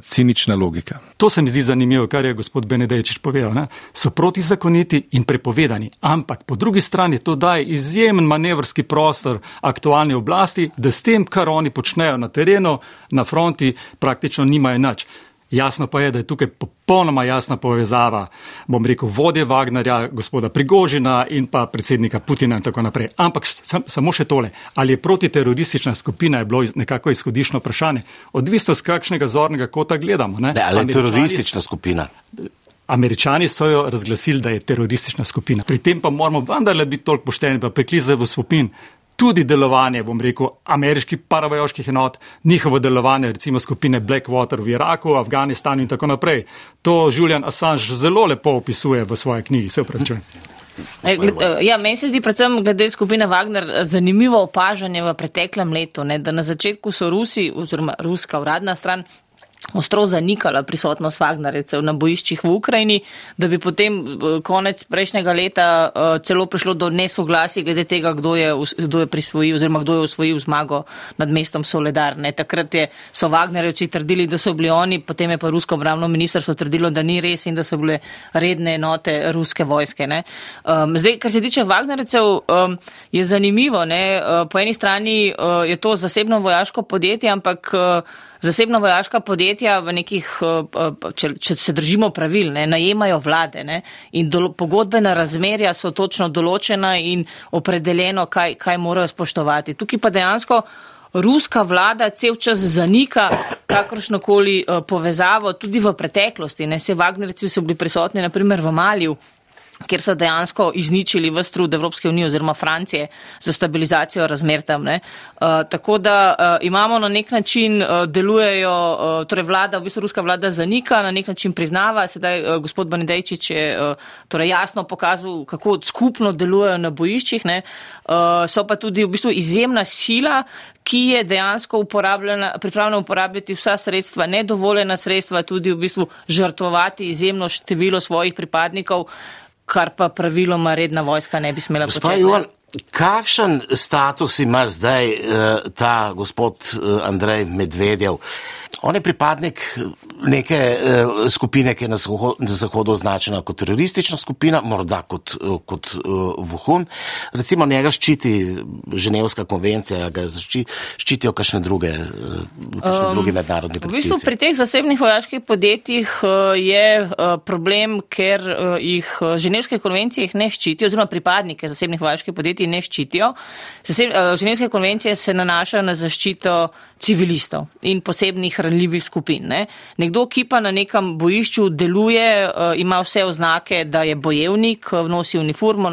cinična logika.
To se mi zdi zanimivo, kar je gospod Benedejčič povedal. Ne? So protizakoniti in prepovedani, ampak po drugi strani to daje izjemen manevrski prostor aktualni oblasti, da s tem, kar oni počnejo na terenu, na fronti, praktično nimajo nič. Jasno pa je, da je tukaj popolnoma jasna povezava, bom rekel, vodje Wagnerja, gospoda Prigožina in pa predsednika Putina in tako naprej. Ampak sam, samo še tole, ali je protiteroristična skupina, je bilo nekako izhodišno vprašanje, odvisno z kakšnega zornega kota gledamo. Ne?
Ne, ali je teroristična skupina?
Američani so jo razglasili, da je teroristična skupina. Pri tem pa moramo vendarle biti toliko pošteni, pa preklizati v spopin tudi delovanje, bom rekel, ameriških paravojoških enot, njihovo delovanje, recimo skupine Blackwater v Iraku, Afganistanu in tako naprej. To Julian Assange zelo lepo opisuje v svoji knjigi. Se upravičujem.
Ja, meni se zdi predvsem glede skupine Wagner zanimivo opažanje v preteklem letu, ne, da na začetku so Rusi oziroma ruska uradna stran ostro zanikala prisotnost Wagnerjecev na bojiščih v Ukrajini, da bi potem eh, konec prejšnjega leta uh, celo prišlo do nesoglasij glede tega, kdo je, kdo je prisvojil oziroma kdo je osvojil zmago nad mestom Soledarne. Takrat je, so Wagnerjevci trdili, da so bili oni, potem je pa Rusko obravno ministrstvo trdilo, da ni res in da so bile redne enote ruske vojske. Um, zdaj, kar se tiče Wagnerjecev, um, je zanimivo. Ne? Uh, po eni strani uh, je to zasebno vojaško podjetje, ampak uh, zasebno vojaška podjetja v nekih, eh, eh, če, če se držimo pravil, ne, najemajo vlade ne, in do, pogodbena razmerja so točno določena in opredeljeno, kaj, kaj morajo spoštovati. Tukaj pa dejansko ruska vlada cel čas zanika kakršnokoli eh, povezavo tudi v preteklosti. Ne, se Wagnerci so bili prisotni naprimer v Maliju kjer so dejansko izničili vse trud Evropske unije oziroma Francije za stabilizacijo razmer tam. Uh, tako da uh, imamo na nek način uh, delujejo, uh, torej vlada, v bistvu ruska vlada zanika, na nek način priznava. Sedaj uh, gospod Banedejčič je uh, torej jasno pokazal, kako skupno delujejo na bojiščih. Uh, so pa tudi v bistvu izjemna sila, ki je dejansko pripravljena uporabljati vsa sredstva, nedovoljena sredstva, tudi v bistvu žrtvovati izjemno število svojih pripadnikov kar pa praviloma redna vojska ne bi smela početi.
Kakšen status ima zdaj uh, ta gospod uh, Andrej Medvedjev? On je pripadnik neke uh, skupine, ki je na, zaho na Zahodu označena kot teroristična skupina, morda kot, kot vohun. Recimo njega ščiti Ženevska konvencija, ga zašči, ščitijo kakšne druge, kakšne um, druge mednarodne predpise.
V bistvu pri teh zasebnih vojaških podjetjih je problem, ker jih Ženevske konvencije jih ne ščitijo, oziroma pripadnike zasebnih vojaških podjetij ne ščitijo. Uh, Ženevske konvencije se nanašajo na zaščito civilistov in posebnih ranljivih skupin. Ne? Nekdo, ki pa na nekem bojišču deluje, uh, ima vse oznake, da je bojevnik, eh, nosi uniformo,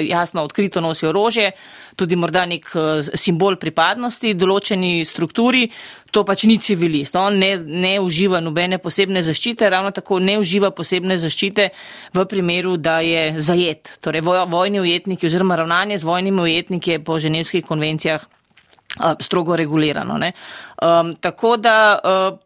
jasno odkrito nosi orožje, tudi morda nek simbol pripadnosti določeni strukturi, to pač ni civilist. On ne, ne uživa nobene posebne zaščite, ravno tako ne uživa posebne zaščite v primeru, da je zajet. Torej, vojni ujetniki oziroma ravnanje z vojnimi ujetniki je po ženevskih konvencijah strogo regulirano. Um, tako da uh,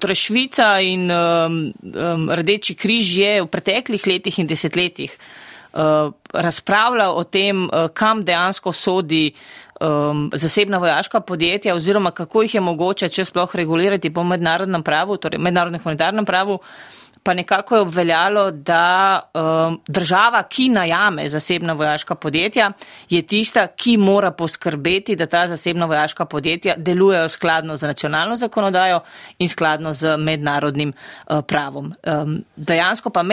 torej Švica in um, um, Rdeči križ je v preteklih letih in desetletjih uh, razpravljal o tem, uh, kam dejansko sodi um, zasebna vojaška podjetja oziroma kako jih je mogoče, če sploh regulirati po mednarodnem pravu, torej mednarodnem humanitarnem pravu. Uh, pa nekako je obveljalo, da um, država, ki najame zasebna vojaška podjetja, je tista, ki mora poskrbeti, da ta zasebna vojaška podjetja delujejo skladno z nacionalno zakonodajo in skladno z mednarodnim uh, pravom. Um, dejansko pa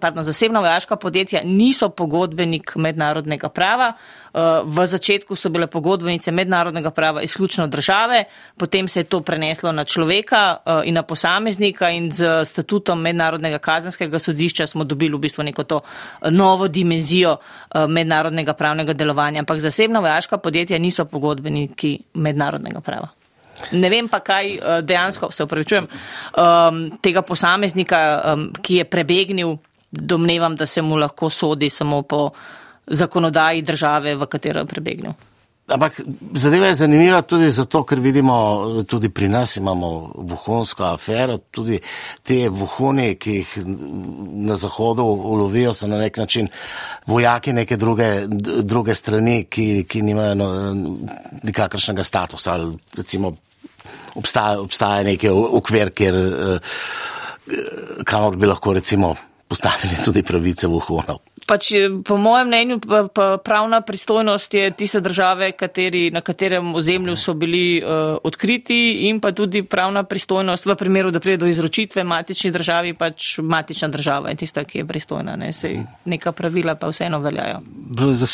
pardon, zasebna vojaška podjetja niso pogodbenik mednarodnega prava. Uh, v začetku so bile pogodbenice mednarodnega prava izključno države, potem se je to preneslo na človeka uh, in na posameznika in z statutom mednarodnega mednarodnega kazenskega sodišča smo dobili v bistvu neko to eh, novo dimenzijo eh, mednarodnega pravnega delovanja, ampak zasebna vojaška podjetja niso pogodbeniki mednarodnega prava. Ne vem pa, kaj eh, dejansko, se upravičujem, tega posameznika, ki je prebegnil, domnevam, da se mu lahko sodi samo po zakonodaji države, v katero je prebegnil.
Ampak zadeva je zanimiva tudi zato, ker vidimo, tudi pri nas imamo vohunsko afero, tudi te vohuni, ki jih na zahodu ulovijo, so na nek način vojaki neke druge, druge strani, ki, ki nimajo no, nikakršnega statusa. Recimo obstaja, obstaja neki okvir, kjer, eh, kamor bi lahko recimo postavili tudi pravice vohunov
pač, eh, po mojem mnenju, pa, pa pravna pristojnost je tiste države, kateri, na katerem ozemlju so bili uh, odkriti in pa tudi pravna pristojnost v primeru, da pride do izročitve matični državi, pač matična država je tista, ki je pristojna. Ne? Sej, neka pravila pa vseeno veljajo.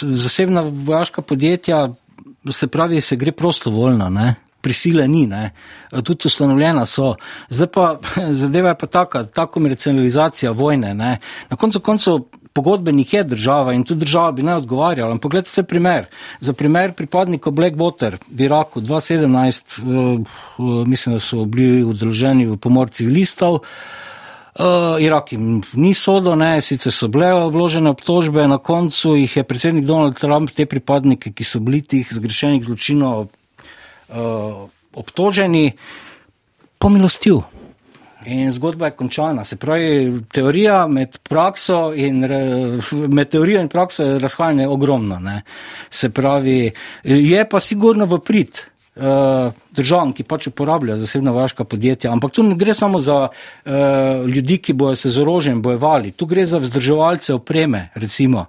Zasebna vojaška podjetja, se pravi, se gre prostovoljno. Ne? Prisile ni, ne. tudi ustanovljena so. Zdaj pa zadeva je pa taka, ta komercializacija vojne. Ne. Na koncu koncev pogodbenik je država in tudi država bi ne odgovarjala. Poglejte se primer. Za primer pripadnikov Blackwater v Iraku 2017, uh, uh, mislim, da so bili udeleženi v pomor civilistov. Uh, Irak jim ni sodo, ne, sicer so bile vložene obtožbe, na koncu jih je predsednik Donald Trump, te pripadnike, ki so bili tih zgrešenih zločinov uh, obtoženi, pomilostil. In zgodba je končana. Se pravi, teorija med prakso in, med teorijo in prakso je razhajanje ogromno. Ne. Se pravi, je pa sigurno v prid uh, državam, ki pač uporabljajo zasebna vojaška podjetja. Ampak tu ne gre samo za uh, ljudi, ki bojo se z orožjem bojevali, tu gre za vzdrževalce opreme, recimo.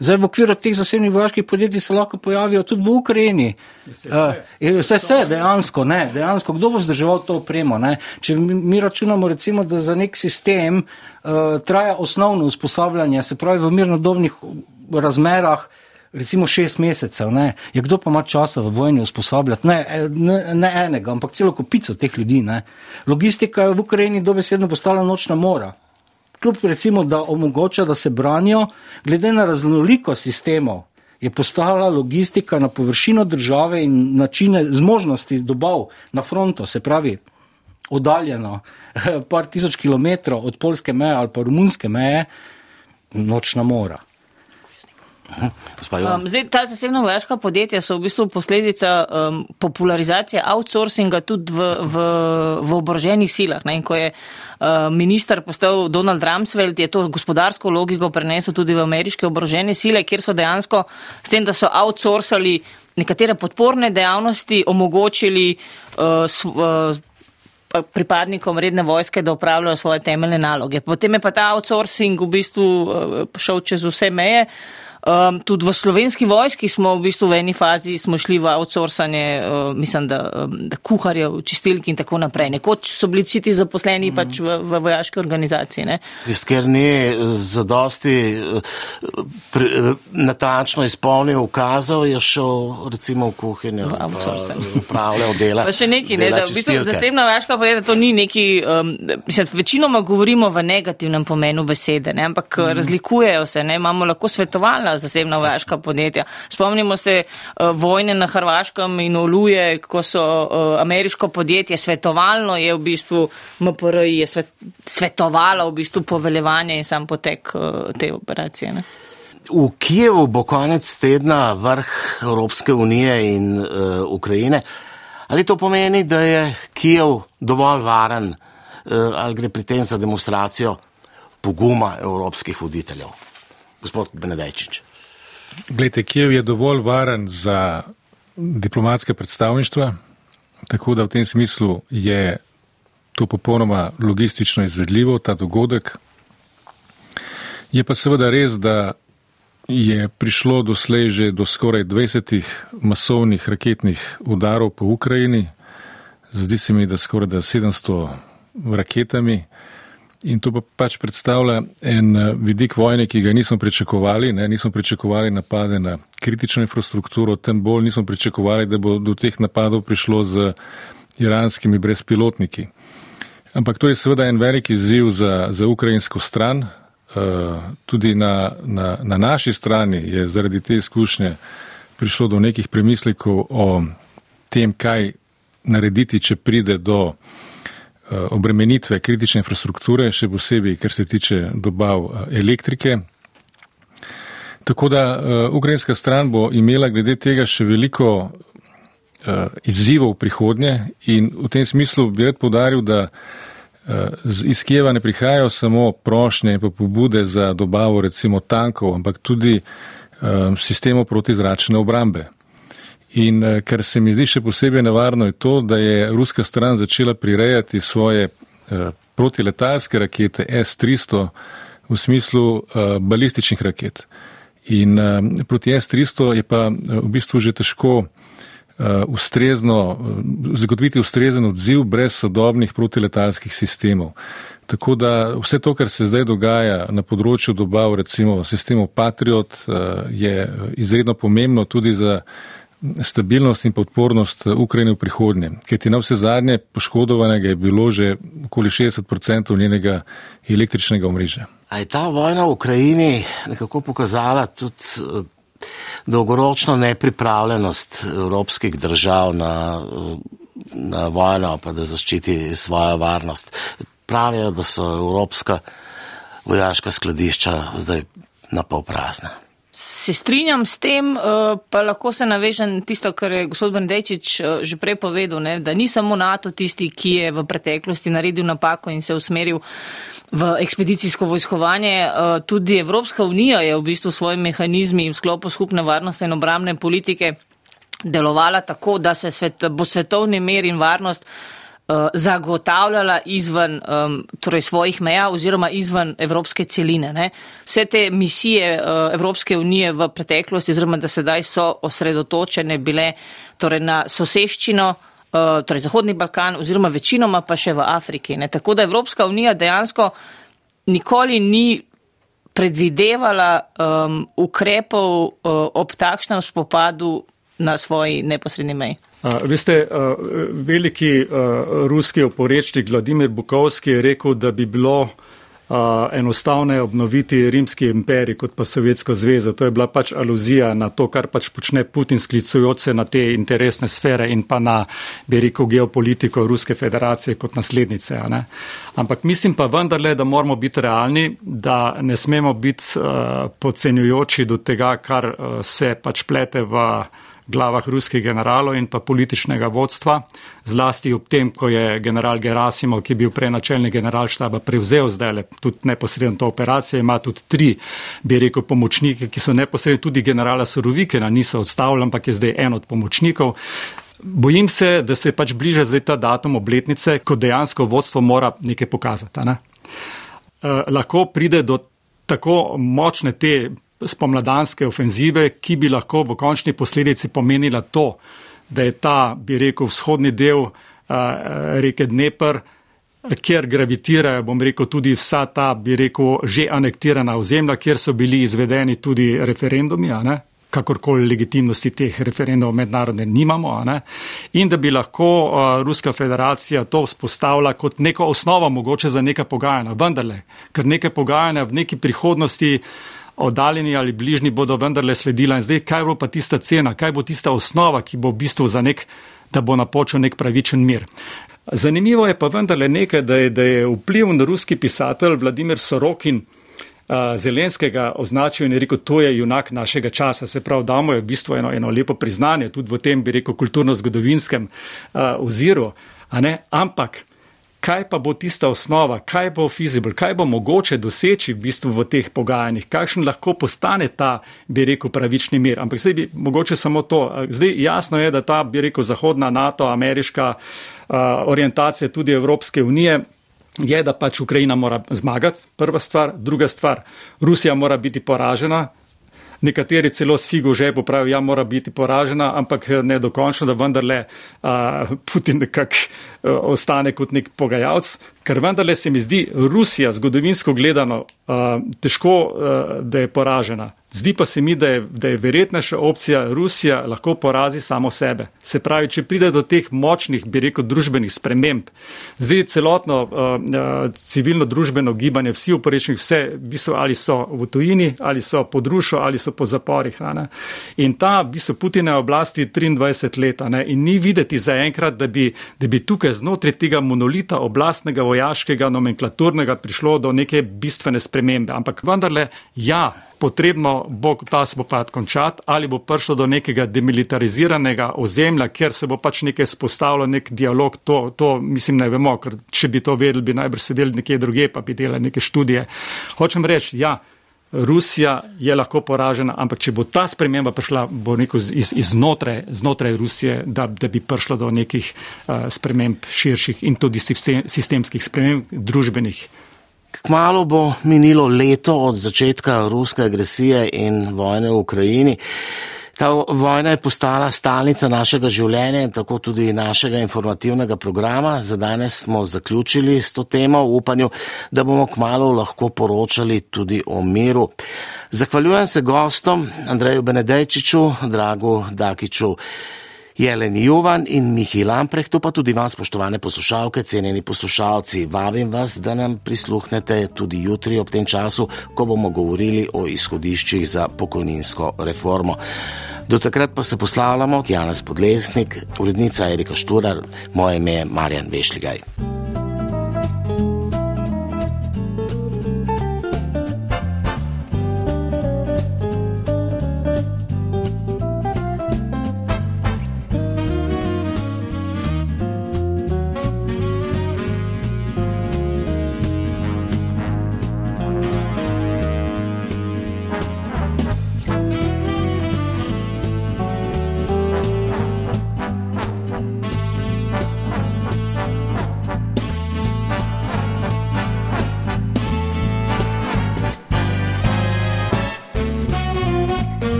Zdaj, v okviru teh zasebnih vojaških podjetij se lahko pojavijo tudi v Ukrajini. Vse, vse, dejansko, ne, dejansko, kdo bo vzdrževal to opremo? Ne? Če mi, mi računamo, recimo, da za nek sistem uh, traja osnovno usposabljanje, se pravi v mirnodobnih razmerah, recimo šest mesecev. Ne? Je kdo pa ima časa v vojni usposabljati? Ne, ne, ne enega, ampak celo kupico teh ljudi. Ne? Logistika je v Ukrajini dobesedno postala nočna mora kljub recimo, da omogoča, da se branijo, glede na raznolikost sistemov, je postala logistika na površino države in načine zmožnosti dobav na fronto, se pravi, oddaljeno par tisoč kilometrov od polske meje ali pa romunske meje, nočna mora.
Um, zdaj, ta zasebna vojaška podjetja so v bistvu posledica um, popularizacije outsourcinga tudi v, v, v oboroženih silah. Ne? In ko je uh, minister postal Donald Rumsfeld, je to gospodarsko logiko prenesel tudi v ameriške oborožene sile, kjer so dejansko s tem, da so outsourcali nekatere podporne dejavnosti, omogočili uh, sv, uh, pripadnikom redne vojske, da upravljajo svoje temeljne naloge. Potem je pa ta outsourcing v bistvu uh, šel čez vse meje. Um, tudi v slovenski vojski smo v bistvu v eni fazi šli v outsourcanje, uh, mislim, da, um, da kuharjev, čistilki in tako naprej. Nekoč so bili vsi ti zaposleni mm. pač v, v vojaški organizaciji.
Tist, ker ni zadosti pri, natančno izpolnil ukazov, je šel recimo v kuhinjo, v outsourcanje. Upravljal dela.
Pa še neki, ne, da v bistvu zasebna vojaška podjetja to ni neki, um, mislim, večinoma govorimo v negativnem pomenu besede, ne, ampak mm. razlikujejo se, ne, imamo lahko svetovalna zasebna vojaška podjetja. Spomnimo se uh, vojne na Hrvaškem in oluje, ko so uh, ameriško podjetje svetovalno je v bistvu MPRI je svet, svetovalo v bistvu poveljevanje in sam potek uh, te operacije. Ne?
V Kijevu bo konec tedna vrh Evropske unije in uh, Ukrajine. Ali to pomeni, da je Kijev dovolj varen uh, ali gre pri tem za demonstracijo poguma evropskih voditeljev? gospod Benedajčič.
Glede, Kijev je dovolj varen za diplomatske predstavništva, tako da v tem smislu je to popolnoma logistično izvedljivo, ta dogodek. Je pa seveda res, da je prišlo doslej že do skoraj 20 masovnih raketnih udarov po Ukrajini. Zdi se mi, da skoraj da 700 raketami. In to pa pač predstavlja en eh, vidik vojne, ki ga nismo pričakovali. Ne? Nismo pričakovali napade na kritično infrastrukturo, tem bolj nismo pričakovali, da bo do teh napadov prišlo z iranskimi brezpilotniki. Ampak to je seveda en velik izziv za, za ukrajinsko stran. Uh, tudi na, na, na naši strani je zaradi te izkušnje prišlo do nekih premislekov o tem, kaj narediti, če pride do uh, Eh, obremenitve kritične infrastrukture, še posebej, kar se tiče dobav eh, elektrike. Tako da uh, ukrajinska stran bo imela glede tega še veliko izzivov prihodnje in v tem smislu bi rad podaril, da iz Kijeva ne prihajajo samo prošnje in pa pobude za dobavo recimo tankov, ampak tudi sistemov protizračne obrambe. In eh, kar se mi zdi še posebej nevarno je to, da je ruska stran začela prirejati svoje eh, protiletalske rakete S-300 v smislu eh, balističnih raket. In proti S-300 je pa v bistvu že težko ustrezno, zagotoviti ustrezen odziv brez sodobnih protiletalskih sistemov. Tako da vse to, kar se zdaj dogaja na področju dobav recimo sistemov Patriot, je izredno pomembno tudi za stabilnost in podpornost eh, Ukrajine v prihodnje. Ker ti na vse zadnje poškodovanega je bilo že okoli 60% njenega električnega omrežja.
A je ta vojna v Ukrajini nekako pokazala tudi eh, dolgoročno nepripravljenost evropskih držav na, eh, na vojno, pa da zaščiti svojo varnost? Pravijo, da so evropska vojaška skladišča zdaj na pol prazna.
Se strinjam s tem, uh, pa lahko se navežem tisto, kar je gospod Bendečič uh, že prej povedal, ne, da ni samo NATO tisti, ki je v preteklosti naredil napako in se usmeril v ekspedicijsko vojskovanje. Uh, tudi Evropska unija je v bistvu svojimi mehanizmi v sklopu skupne varnosti in obramne politike delovala tako, da se svet, bo svetovni mir in varnost zagotavljala izven um, torej svojih meja oziroma izven evropske celine. Ne. Vse te misije uh, Evropske unije v preteklosti oziroma da sedaj so osredotočene bile torej na soseščino, uh, torej Zahodni Balkan oziroma večinoma pa še v Afriki. Ne. Tako da Evropska unija dejansko nikoli ni predvidevala um, ukrepov uh, ob takšnem spopadu na svoji neposredni meji.
Uh, veste, uh, veliki uh, ruski oporečnik Vladimir Bukovski je rekel, da bi bilo uh, enostavne obnoviti rimski imperij kot pa Sovjetsko zvezo. To je bila pač aluzija na to, kar pač počne Putin sklicujoč se na te interesne sfere in pa na, bi rekel, geopolitiko Ruske federacije kot naslednice. Ampak mislim pa vendarle, da moramo biti realni, da ne smemo biti uh, podcenjujoči do tega, kar uh, se pač plete v glavah ruskih generalov in pa političnega vodstva, zlasti ob tem, ko je general Gerasimov, ki je bil prej načelnik generalštaba, prevzel zdaj le tudi neposredno to operacijo, ima tudi tri, bi rekel, pomočnike, ki so neposredno tudi generala Surovikena, niso odstavljeni, ampak je zdaj en od pomočnikov. Bojim se, da se pač bliža zdaj ta datum obletnice, ko dejansko vodstvo mora nekaj pokazati. Ne? Eh, lahko pride do tako močne te spomladanske ofenzive, ki bi lahko v končni posledici pomenila to, da je ta, bi rekel, vzhodni del uh, reke Dnepr, kjer gravitirajo, bom rekel, tudi vsa ta, bi rekel, že anektirana ozemlja, kjer so bili izvedeni tudi referendumi, kakorkoli legitimnosti teh referendumov mednarodne nimamo, in da bi lahko uh, Ruska federacija to vzpostavila kot neko osnovo mogoče za neka pogajanja. Vendarle, ker neke pogajanja v neki prihodnosti oddaljeni ali bližnji bodo vendarle sledila. In zdaj, kaj bo pa tista cena, kaj bo tista osnova, ki bo v bistvu za nek, da bo napočil nek pravičen mir. Zanimivo je pa vendarle nekaj, da je, da je vpliv na ruski pisatelj Vladimir Sorokin Zelenskega označil in rekel, to je junak našega časa. Se pravi, damo je v bistvu eno, eno lepo priznanje, tudi v tem, bi rekel, kulturno-zgodovinskem uh, oziru. Ampak kaj pa bo tista osnova, kaj bo feasible, kaj bo mogoče doseči v bistvu v teh pogajanjih, kakšen lahko postane ta, bi rekel, pravični mir. Ampak zdaj bi mogoče samo to. Zdaj jasno je, da ta, bi rekel, zahodna NATO, ameriška uh, orientacija tudi Evropske unije. Je, da pač Ukrajina mora zmagati, prva stvar, druga stvar, Rusija mora biti poražena, nekateri celo s figo že popravijo, ja, mora biti poražena, ampak ne dokončno, da vendarle uh, Putin nekako uh, ostane kot nek pogajalc, ker vendarle se mi zdi Rusija, zgodovinsko gledano, uh, težko, uh, da je poražena. Zdi pa se mi, da je, da je verjetnejša opcija Rusija lahko porazi samo sebe. Se pravi, če pride do teh močnih, bi rekel, družbenih sprememb, zdaj celotno uh, uh, civilno družbeno gibanje, vsi uporečni, vse, bistvo, ali so v tujini, ali so pod rušo, ali so po zaporih. Ne? In ta, bistvo, Putina je oblasti 23 let in ni videti zaenkrat, da, da bi tukaj znotraj tega monolita oblastnega vojaškega nomenklaturnega prišlo do neke bistvene spremembe. Ampak vendarle, ja, potrebno bo ta spopad končati ali bo prišlo do nekega demilitariziranega ozemlja, kjer se bo pač nekaj spostavilo, nek dialog, to, to mislim ne vemo, ker če bi to vedeli, bi najbrž sedeli nekje druge, pa bi delali neke študije. Hočem reči, ja. Rusija je lahko poražena, ampak če bo ta sprememba prišla, bo neko iz, iznotraj, znotraj Rusije, da, da bi prišlo do nekih uh, sprememb širših in tudi sistemskih sprememb družbenih.
Kmalo bo minilo leto od začetka ruske agresije in vojne v Ukrajini. Ta vojna je postala stalnica našega življenja in tako tudi našega informativnega programa. Za danes smo zaključili s to temo v upanju, da bomo kmalo lahko poročali tudi o miru. Zahvaljujem se gostom Andreju Benedejčiču, Dragu Dakiču. Jeleni Jovan in Mihi Lamprecht, pa tudi vam, spoštovane poslušalke, cenjeni poslušalci. Vabim vas, da nam prisluhnete tudi jutri ob tem času, ko bomo govorili o izhodiščih za pokojninsko reformo. Do takrat pa se poslavljamo, Janes Podlesnik, urednica Erika Šturar, moje ime je Marjan Vešligaj.